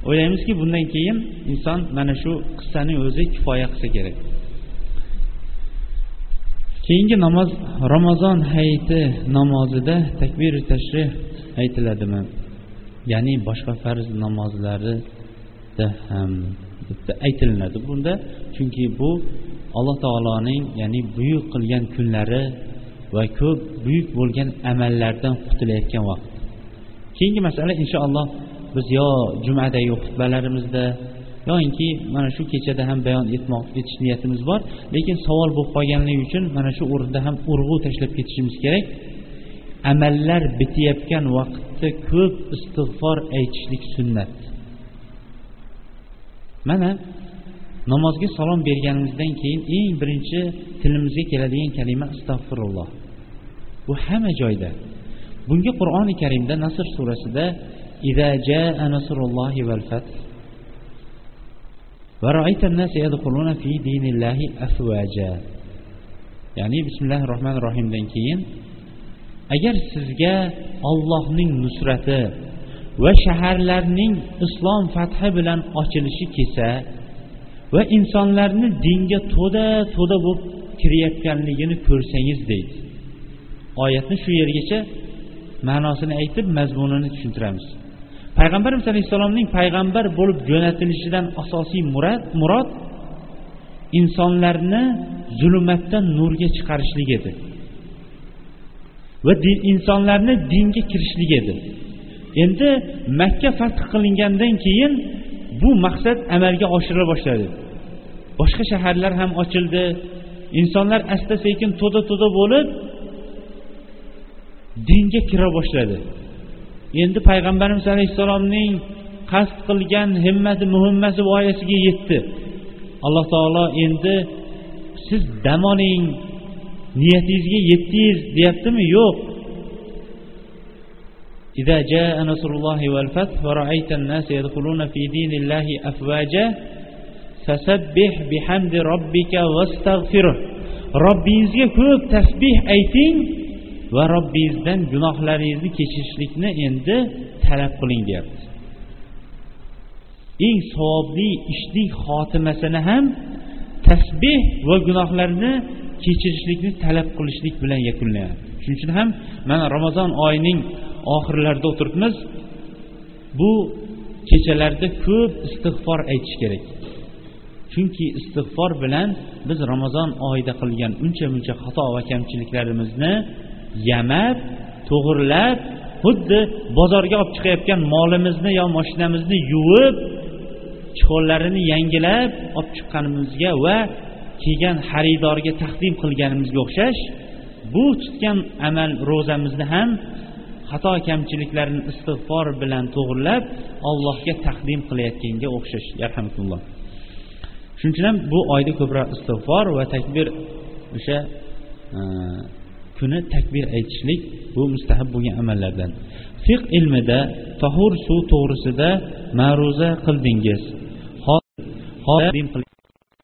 o'ylaymizki bundan keyin inson mana shu qissaning o'zi kifoya qilsa kerak. Keyingi namoz ramazon hayiti namozida takbir tashrih aytiladimi? Ya'ni boshqa farz namozlarida ham aytilinadi bunda. Chunki bu alloh taoloning ya'ni buyuk qilgan kunlari va ko'p buyuk bo'lgan amallardan qutulayotgan vaqt. Keyingi masala inshaalloh biz yo jumadagi xutbalarimizda. Yoinki mana shu kechada ham bayon etmoq etish niyatimiz bor. Lekin savol bo'lib qolganligi uchun mana shu o'rinda ham urg'u tashlab ketishimiz kerak. Amallar bitayotgan vaqtda ko'p istig'for aytishlik sunnat. Mana namozga salom berganimizdan keyin eng birinchi tilimizga keladigan kalima astag'firulloh bu hamma joyda. Bunga qur'oni karimda nasr surasida إذا جاء نصر الله والفتح ورأيت الناس يدخلون في دين الله أفواجا ya'ni bismillahi rohmanir rohimdan keyin agar sizga ollohning nusrati va shaharlarning islom fathi bilan ochilishi kelsa va insonlarni dinga to'da to'da bo'lib kirayotganligini ko'rsangiz deydi oyatni shu yergacha ma'nosini aytib mazmunini tushuntiramiz payg'ambarimiz alayhissalomning payg'ambar bo'lib jo'natilishidan asosiy murad murod insonlarni zulmatdan nurga chiqarishlik edi. Va insonlarni dinga kirishlik edi. Endi makka fath qilingandan keyin bu maqsad amalga oshirila boshladi. Boshqa shaharlar ham ochildi. Insonlar asta sekin to'da to'da bo'lib dinga kira boshladi. endi payg'ambarimiz alayhissalomning qasd qilgan himmati muhimmasi voyasiga yetdi alloh taolo endi siz dam oling niyatingizga yetdingiz deyaptimi yo'q إذا جاء نصر الله والفتح ورأيت الناس يدخلون في دين الله أفواجا فسبح بحمد ربك واستغفره robbingizga ko'p tasbih ayting va robbingizdan gunohlaringizni kechirishlikni endi talab qiling deyapti. Eng savobli ishning xotimasini ham tasbeh va gunohlarni kechirishlikni talab qilishlik bilan yakunlanadi shuning uchun ham mana ramazon oyining oxirlarida o'tiribmiz. Bu kechalarda ko'p istig'for aytish kerak. Chunki istig'for bilan biz ramazon oyida qilgan uncha muncha xato va kamchiliklarimizni yamab to'g'irlab xuddi bozorga olib chiqayotgan molimizni yo mashinamizni yuvib cho'llarini yangilab olib chiqqanimizga va kelgan xaridorga taqdim qilganimizga o'xshash bu tutgan amal ro'zamizni ham xato kamchiliklarni istig'for bilan to'g'irlab allohga taqdim qilayotganga o'xshash. Yarhamulloh shuning uchun ham bu oyda ko'proq istig'for va takbir o'sha e, kuni takbir aytishlik bu mustahab bo'lgan amallardan. Fiq ilmida tahur suv to'g'risida ma'ruza qildingiz.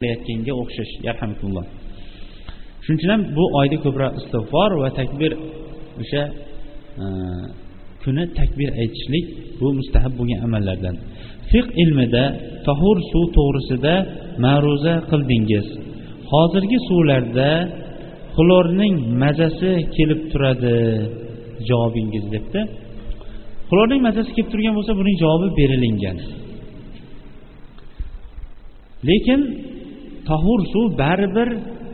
Qilayotganga o'xshash yarhamulloh shuning uchun ham bu oyda ko'proq istig'for va takbir o'sha e, kuni takbir aytishlik bu mustahab bo'lgan amallardan. Fiq ilmida tahur suv to'g'risida ma'ruza qildingiz. Hozirgi suvlarda xlorning mazasi kelib turadi javobingiz debdi. Xlorning mazasi kelib turgan bo'lsa buning javobi berilingan lekin tahur suv baribir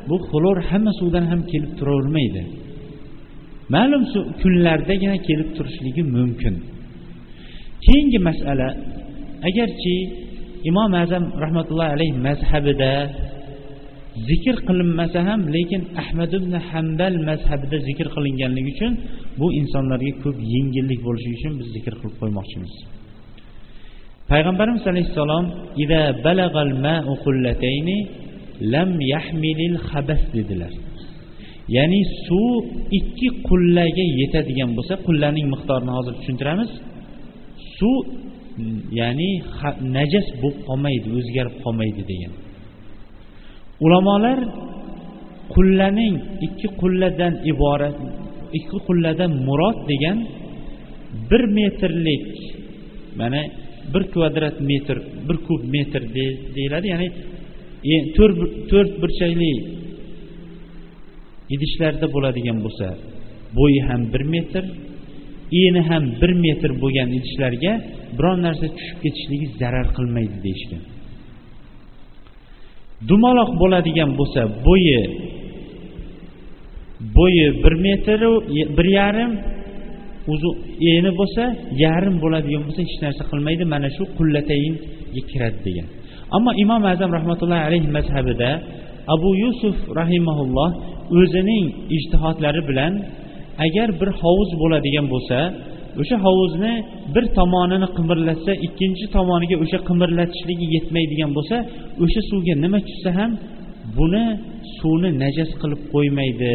bu xlor hamma suvdan ham kelib turavermaydi. Ma'lum kunlardagina kelib turishligi mumkin. Keyingi masala agarchi imom azam rahmatullohi alayhi mazhabida zikr qilinmasa ham lekin ahmad ibn hambal mazhabida zikr qilinganligi uchun bu insonlarga ko'p yengillik bo'lishi uchun biz zikr qilib qo'ymoqchimiz. Payg'ambarimiz alayhissalom ida balagal ma'u qullatayni lam yahmilil xabas dedilar. Ya'ni suv ikki qullaga yetadigan bo'lsa qullaning miqdorini hozir tushuntiramiz. Suv ya'ni najas bo'lib qolmaydi o'zgarib qolmaydi degan. Ulamolar qullaning ikki qulladan iborat ikki qulladan murod degan bir metrlik mana bir kvadrat metr bir kub metr deyiladi. Ya'ni e, to'rt burchakli idishlarda bo'ladigan bo'lsa bo'yi ham bir metr eni ham bir metr bo'lgan idishlarga biron narsa tushib ketishligi zarar qilmaydi deyishgan. Dumaloq bo'ladigan bo'lsa bo'yi bo'yi bir metru bir yarim eni bo'lsa yarim bo'ladigan bo'lsa hech narsa qilmaydi mana shu qullatayinga kiradi degan. Ammo imom azam rahmatullohi alayhi mazhabida abu yusuf rahimaulloh o'zining ijtihodlari bilan agar bir hovuz bo'ladigan bo'lsa o'sha hovuzni bir tomonini qimirlatsa ikkinchi tomoniga o'sha qimirlatishligi yetmaydigan bo'lsa o'sha suvga nima tushsa ham buni suvni najas qilib qo'ymaydi.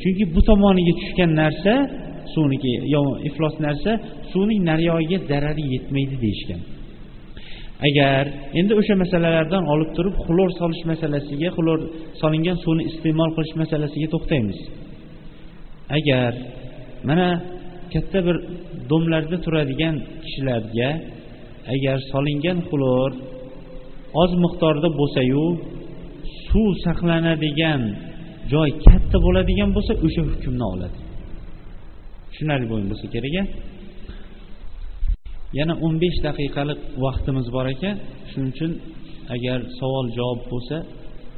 Chunki bu tomoniga tushgan narsa suvniki iflos narsa suvning nariyog'iga zarari yetmaydi deyishgan. Agar endi o'sha masalalardan olib turib xlor solish masalasiga xlor solingan suvni iste'mol qilish masalasiga to'xtaymiz. Agar mana katta bir domlarda turadigan kishilarga agar solingan xlor oz miqdorda bo'lsayu suv saqlanadigan joy katta bo'ladigan bo'lsa o'sha hukmni oladi. Tushunarli bo'lgan bo'lsa kerak a yana o'n besh daqiqalik vaqtimiz bor ekan. Shuning uchun agar savol javob bo'lsa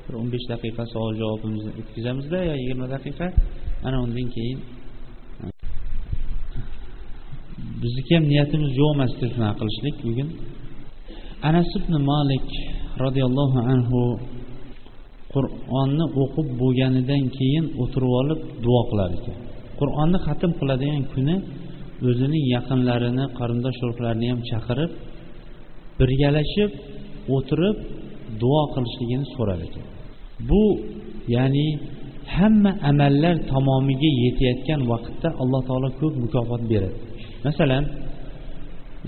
bir o'n besh daqiqa savol javobimizni o'tkazamizda yo yigirma daqiqa. Ana undan keyin bizniki ham niyatimiz yo'q emas istehno qilishlik. Bugun anas ibn malik roziyallohu anhu qur'onni o'qib bo'lganidan keyin o'tirib olib duo qilar ekan. Qur'onni xatm qiladigan kuni o'zining yaqinlarini qarindosh urug'larini ham chaqirib birgalashib o'tirib duo qilishligini so'rar ekan. Bu ya'ni hamma amallar tamomiga yetayotgan vaqtda alloh taolo ko'p mukofot beradi. Masalan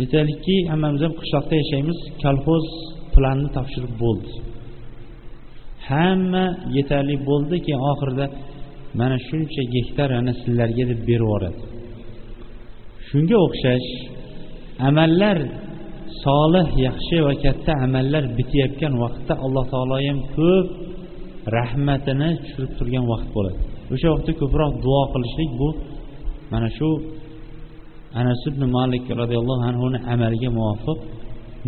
aytaylikki hammamiz ham qishloqda yashaymiz kolxoz planni topshirib bo'ldi. Hamma yetarli bo'ldi keyin oxirida mana shuncha gektar ana sizlarga deb berib yuboradi. Shunga o'xshash amallar solih yaxshi va katta amallar bitayotgan vaqtda alloh taolo ham ko'p rahmatini tushirib turgan vaqt bo'ladi. O'sha vaqtda ko'proq duo qilishlik bu mana shu anas ibn malik roziyallohu anhuni amaliga muvofiq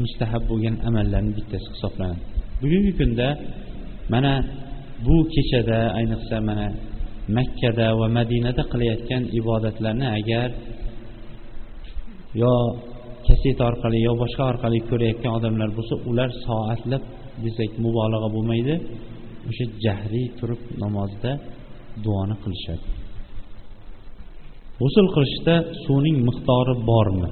mustahab bo'lgan amallarni bittasi hisoblanadi. Bugungi kunda mana bu kechada ayniqsa mana makkada va madinada qilayotgan ibodatlarni agar yo kaseta orqali yo boshqa orqali ko'rayotgan odamlar bo'lsa ular soatlab desak mubolag'a bo'lmaydi. O'sha jahriy turib namozda duoni qilishadi. G'usul qilishda suvning miqdori bormi?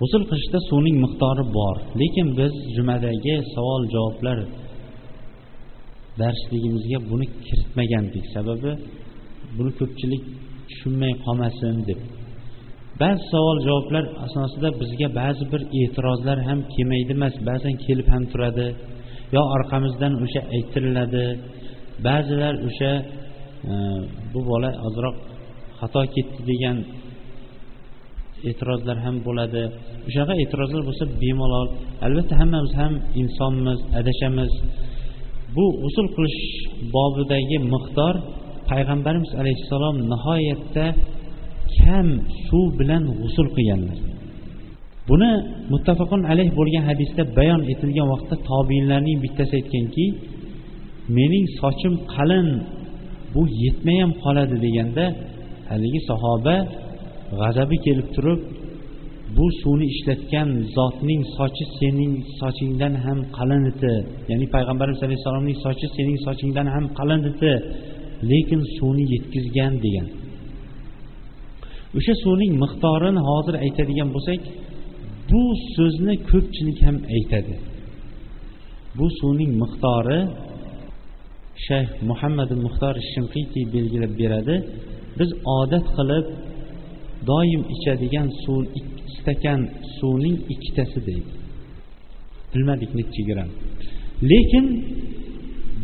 G'usul qilishda suvning miqdori bor. Lekin biz jumadagi savol javoblar darsligimizga buni kiritmagandik. Sababi buni ko'pchilik tushunmay qolmasin deb. Ba'zi savol javoblar asosida bizga ba'zi bir e'tirozlar ham kelmaydi emas. Ba'zan kelib ham turadi. Yo orqamizdan o'sha aytiriladi ba'zilar o'sha e, bu bola ozroq xato ketdi degan e'tirozlar ham bo'ladi. O'shanaqa e'tirozlar bo'lsa bemalol. Albatta hammamiz ham insonmiz adashamiz. Bu g'usul qilish bobidagi miqdor payg'ambarimiz alayhissalom nihoyatda kam suv bilan g'usul qilganlar. Buni muttafaqun alayh bo'lgan hadisda bayon etilgan vaqtda tobiinlarning bittasi aytganki mening sochim qalin bu yetmay ham qoladi deganda haligi sahoba g'azabi kelib turib bu suvni ishlatgan zotning sochi sening sochingdan ham qalin edi ya'ni payg'ambarimiz alayhissalomning sochi sening sochingdan ham qalin edi lekin suvni yetkazgan degan. O'sha suvning miqdorini hozir aytadigan bo'lsak bu so'zni ko'pchilik ham aytadi. Bu suvning miqdori shayx muhammad muxtor shinqitiy belgilab beradi. Biz odat qilib doim ichadigan suv stakan suvning ikkitasi deydi. Bilmadik nechi gramm lekin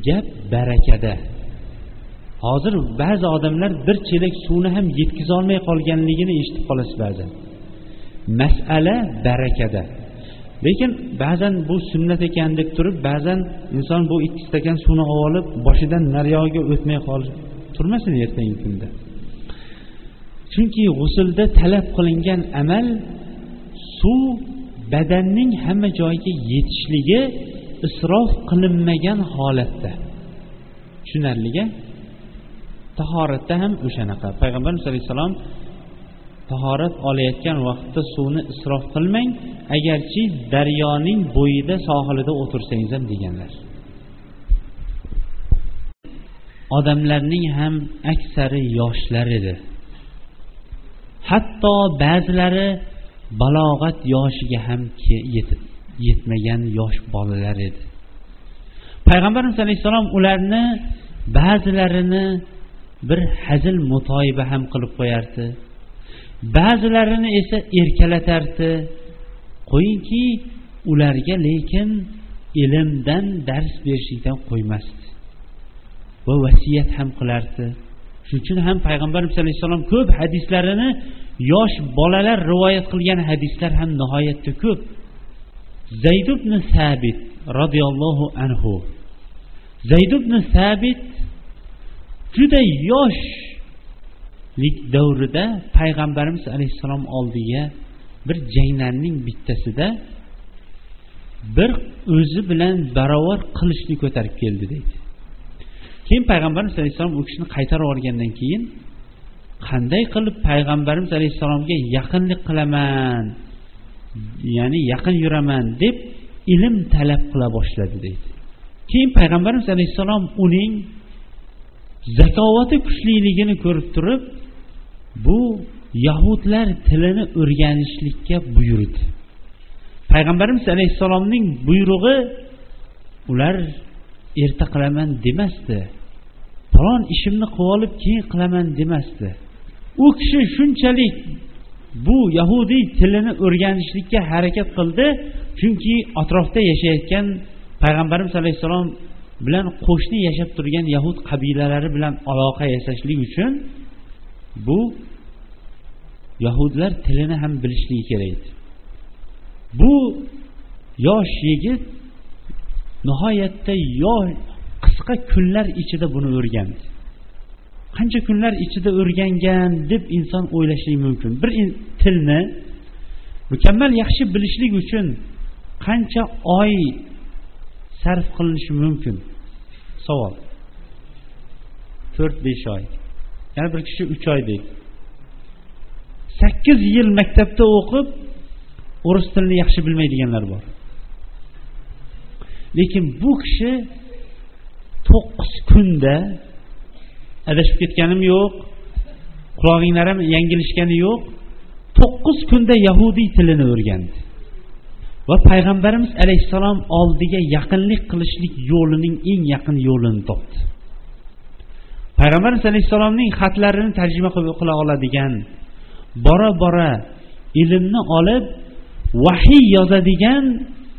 gap barakada. Hozir ba'zi odamlar bir chelak suvni ham yetkazolmay qolganligini eshitib qolasiz ba'zan masala barakada. Lekin ba'zan bu sunnat ekan deb turib ba'zan inson bu ikki stakan suvni olib olib boshidan nariyog'iga o'tmay qolib turmasin ertangi kunda. Chunki g'usulda talab qilingan amal suv badanning hamma joyiga yetishligi isrof qilinmagan holatda. Tushunarliga tahoratda ham o'shanaqa. Payg'ambarimiz alayhissalom tahorat olayotgan vaqtda suvni isrof qilmang agarchi daryoning bo'yida sohilida o'tirsangiz ham deganlar. Odamlarning ham aksari yoshlar edi. Hatto ba'zilari balog'at yoshiga ham yetib yetmagan yosh bolalar edi. Payg'ambarimiz alayhissalom ularni ba'zilarini bir hazil mutoyiba ham qilib qo'yardi. Ba'zilarini esa erkalatardi. Qo'yingki ularga lekin ilmdan dars berishlikdan qo'ymasdi. Va vasiyat ham qilardi. Shuning uchun ham payg'ambarimiz alayhissalom ko'p hadislarini yosh bolalar rivoyat qilgan hadislar ham nihoyatda ko'p. Zayd ibn sabit roziyallohu anhu. Zayd ibn sabit juda yoshlik davrida payg'ambarimiz alayhissalom oldiga bir janglarning bittasida bir o'zi bilan barobar qilichni ko'tarib keldi deydi. Keyin payg'ambarimiz alayhissalom u kishini qaytarib yuborgandan keyin qanday qilib payg'ambarimiz alayhissalomga yaqinlik qilaman ya'ni yaqin yuraman deb ilm talab qila boshladi deydi. Keyin payg'ambarimiz alayhissalom uning zakovati kuchliligini ko'rib turib bu yahudlar tilini o'rganishlikka buyurdi. Payg'ambarimiz alayhissalomning buyrug'i ular erta qilaman demasdi. Falon ishimni qilib olib keyin qilaman demasdi. U kishi shunchalik bu yahudiy tilini o'rganishlikka harakat qildi chunki atrofda yashayotgan payg'ambarimiz alayhissalom bilan qo'shni yashab turgan yahud qabilalari bilan aloqa yasashlik uchun bu yahudlar tilini ham bilishligi kerak edi. Bu yosh yigit nihoyatda yosh qisqa kunlar ichida buni o'rgandi. Qancha kunlar ichida o'rgangan deb inson o'ylashligi mumkin. Bir tilni mukammal yaxshi bilishlik uchun qancha oy sarf qilinishi mumkin? Savol. To'rt besh oy. Yana bir kishi uch oy deydi. Sakkiz yil maktabda o'qib o'ris tilini yaxshi bilmaydiganlar bor. Lekin bu kishi to'qqiz kunda adashib ketganim yo'q qulog'inglar ham yanglishgani yo'q to'qqiz kunda yahudiy tilini o'rgandi. Va payg'ambarimiz alayhissalom oldiga yaqinlik qilishlik yo'lining eng yaqin yo'lini topdi. Payg'ambarimiz alayhissalomning xatlarini tarjima qila oladigan bora bora ilmni olib vahiy yozadigan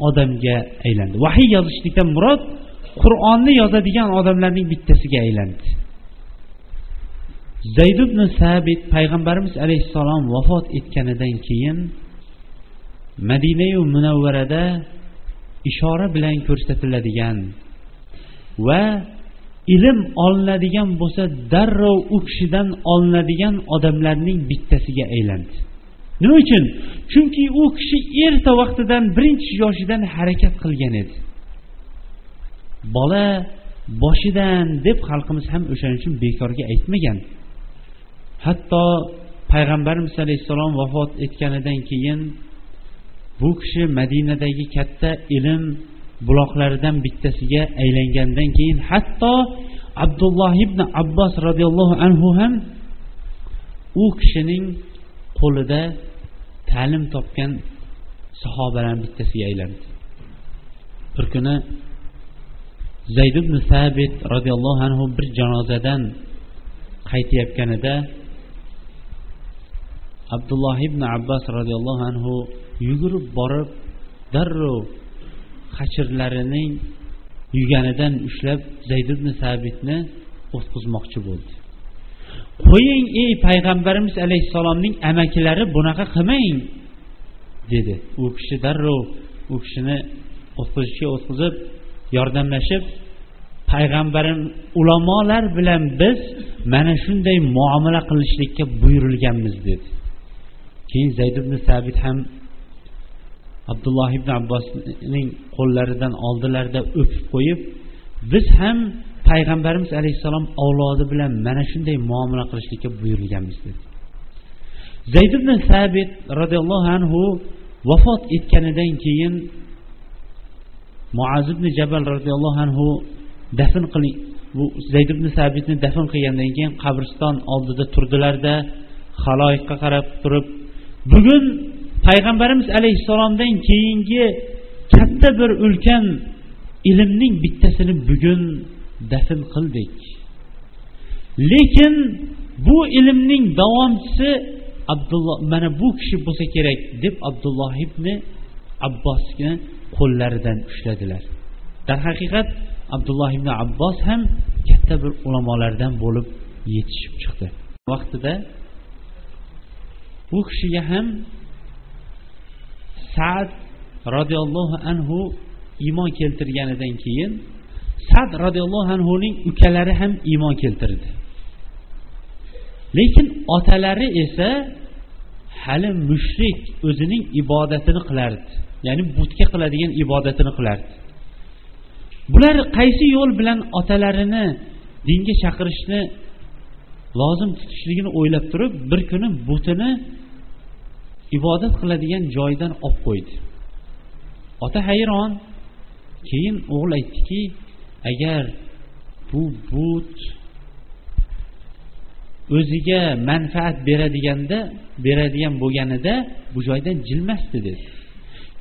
odamga aylandi. Vahiy yozishlikdan murod qur'onni yozadigan odamlarning bittasiga aylandi. Zayd ibn sabit payg'ambarimiz alayhissalom vafot etganidan keyin madinayu munavvarada ishora bilan ko'rsatiladigan va ilm olinadigan bo'lsa darrov u kishidan olinadigan odamlarning bittasiga aylandi. Nima uchun? Chunki u kishi erta vaqtidan birinchi yoshidan harakat qilgan edi. Bola boshidan deb xalqimiz ham o'shaning uchun bekorga aytmagan. Hatto payg'ambarimiz alayhissalom vafot etganidan keyin bu kishi madinadagi katta ilm buloqlaridan bittasiga aylangandan keyin hatto abdulloh ibn abbos roziyallohu anhu ham u kishining qo'lida ta'lim topgan sahobalarni bittasiga aylandi. Bir kuni zayd ibn sabit roziyallohu anhu bir janozadan qaytayotganida abdulloh ibn abbos roziyallohu anhu yugurib borib darrov hashirlarining yuganidan ushlab zayd ibn sabitni o'tqizmoqchi bo'ldi. Qo'ying ey payg'ambarimiz alayhissalomning amakilari bunaqa qilmang dedi. U kishi darrov u kishini o'tqizishga o'tqizib yordamlashib payg'ambarim ulamolar bilan biz mana shunday muomala qilishlikka buyurilganmiz dedi. Keyin zayd ibn sabit ham abdulloh ibn abbosning qo'llaridan oldilarida o'pib qo'yib biz ham payg'ambarimiz alayhissalom avlodi bilan mana shunday muomala qilishlikka buyurilganmiz dedi. Zayd ibn sabit roziyallohu anhu vafot etganidan keyin muaz ibn jabal roziyallohu anhu dafn qiling bu zayd ibn sabitni dafn qilgandan keyin qabriston oldida turdilarda haloyiqqa qarab turib bugun payg'ambarimiz alayhissalomdan keyingi katta bir ulkan ilmning bittasini bugun dafn qildik. Lekin bu ilmning davomchisi abdulloh mana bu kishi bo'lsa kerak deb abdulloh ibn abbosni qo'llaridan ushladilar. Darhaqiqat abdulloh ibn abbos ham katta bir ulamolardan bo'lib yetishib chiqdi. Vaqtida bu kishiga ham sad roziyallohu anhu iymon keltirganidan keyin sad roziyallohu anhuning ukalari ham iymon keltirdi. Lekin otalari esa hali mushrik o'zining ibodatini qilardi. Ya'ni butga qiladigan ibodatini qilardi bular qaysi yo'l bilan otalarini dinga chaqirishni lozim tutishligini o'ylab turib bir kuni butini ibodat qiladigan joyidan olib qo'ydi. Ota hayron keyin o'g'il aytdiki agar bu but o'ziga manfaat beradiganda beradigan bo'lganida bu joydan jilmasdi dedi.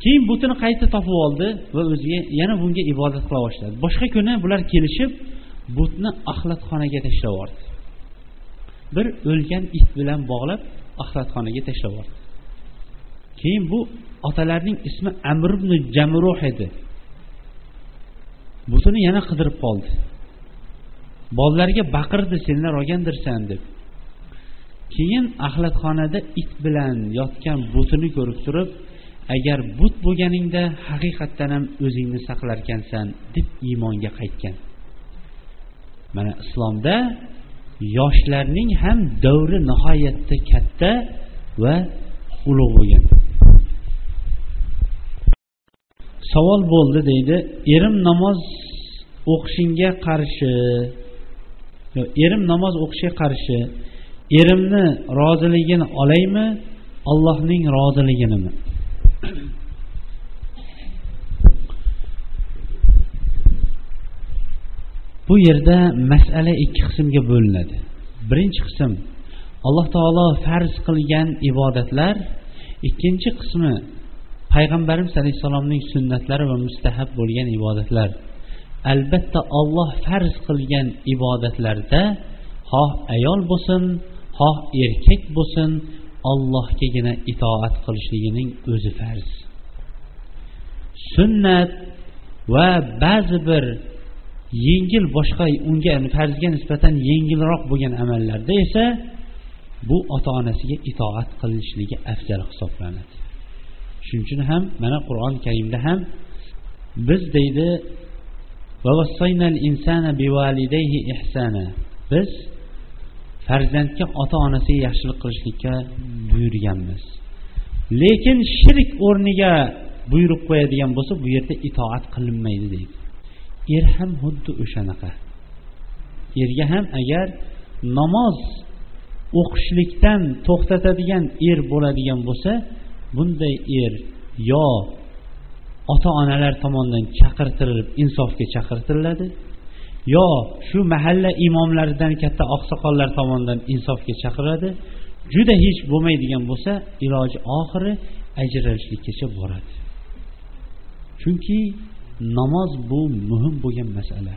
Keyin butini qayta topib oldi va o'ziga yana bunga ibodat qila boshladi. Boshqa kuni bular kelishib butni axlatxonaga tashlab yubordi. Bir o'lgan it bilan bog'lab axlatxonaga tashlab yubordi. Keyin bu otalarining ismi amr ibn jamruh edi. Butini yana qidirib qoldi. Bolalarga baqirdi senlar olgandirsan deb. Keyin axlatxonada it bilan yotgan butini ko'rib turib agar but bo'lganingda haqiqatdan ham o'zingni saqlarkansan deb iymonga qaytgan. Mana islomda yoshlarning ham davri nihoyatda katta va ulug' bo'lgan. Savol bo'ldi deydi erim namoz o'qishingga qarshi erim namoz o'qishga qarshi erimni roziligini olaymi allohning roziliginimi bu yerda masala ikki qismga bo'linadi. Birinchi qism alloh taolo farz qilgan ibodatlar. Ikkinchi qismi payg'ambarimiz alayhissalomning sunnatlari va mustahab bo'lgan ibodatlar. Albatta olloh farz qilgan ibodatlarda xoh ayol bo'lsin xoh erkak bo'lsin ollohgagina itoat qilishligining o'zi farz. Sunnat va ba'zi bir yengil boshqa unga farzga nisbatan yengilroq bo'lgan amallarda esa bu ota onasiga itoat qilishligi afzal hisoblanadi. Shuning uchun ham mana qur'oni karimda ham biz deydi biz farzandga ota onasiga yaxshilik qilishlikka buyurganmiz. Lekin shirk o'rniga buyruq qo'yadigan bo'lsa bu yerda itoat qilinmaydi deydi. Er ham xuddi o'shanaqa. Erga ham agar namoz o'qishlikdan to'xtatadigan er bo'ladigan bo'lsa bunday er yo ota onalar tomonidan chaqirtirilib insofga chaqirtiriladi yo shu mahalla imomlaridan katta oqsoqollar tomonidan insofga chaqiradi. Juda hech bo'lmaydigan bo'lsa iloji oxiri ajralishlikkacha boradi. Chunki namoz bu muhim bo'lgan masala.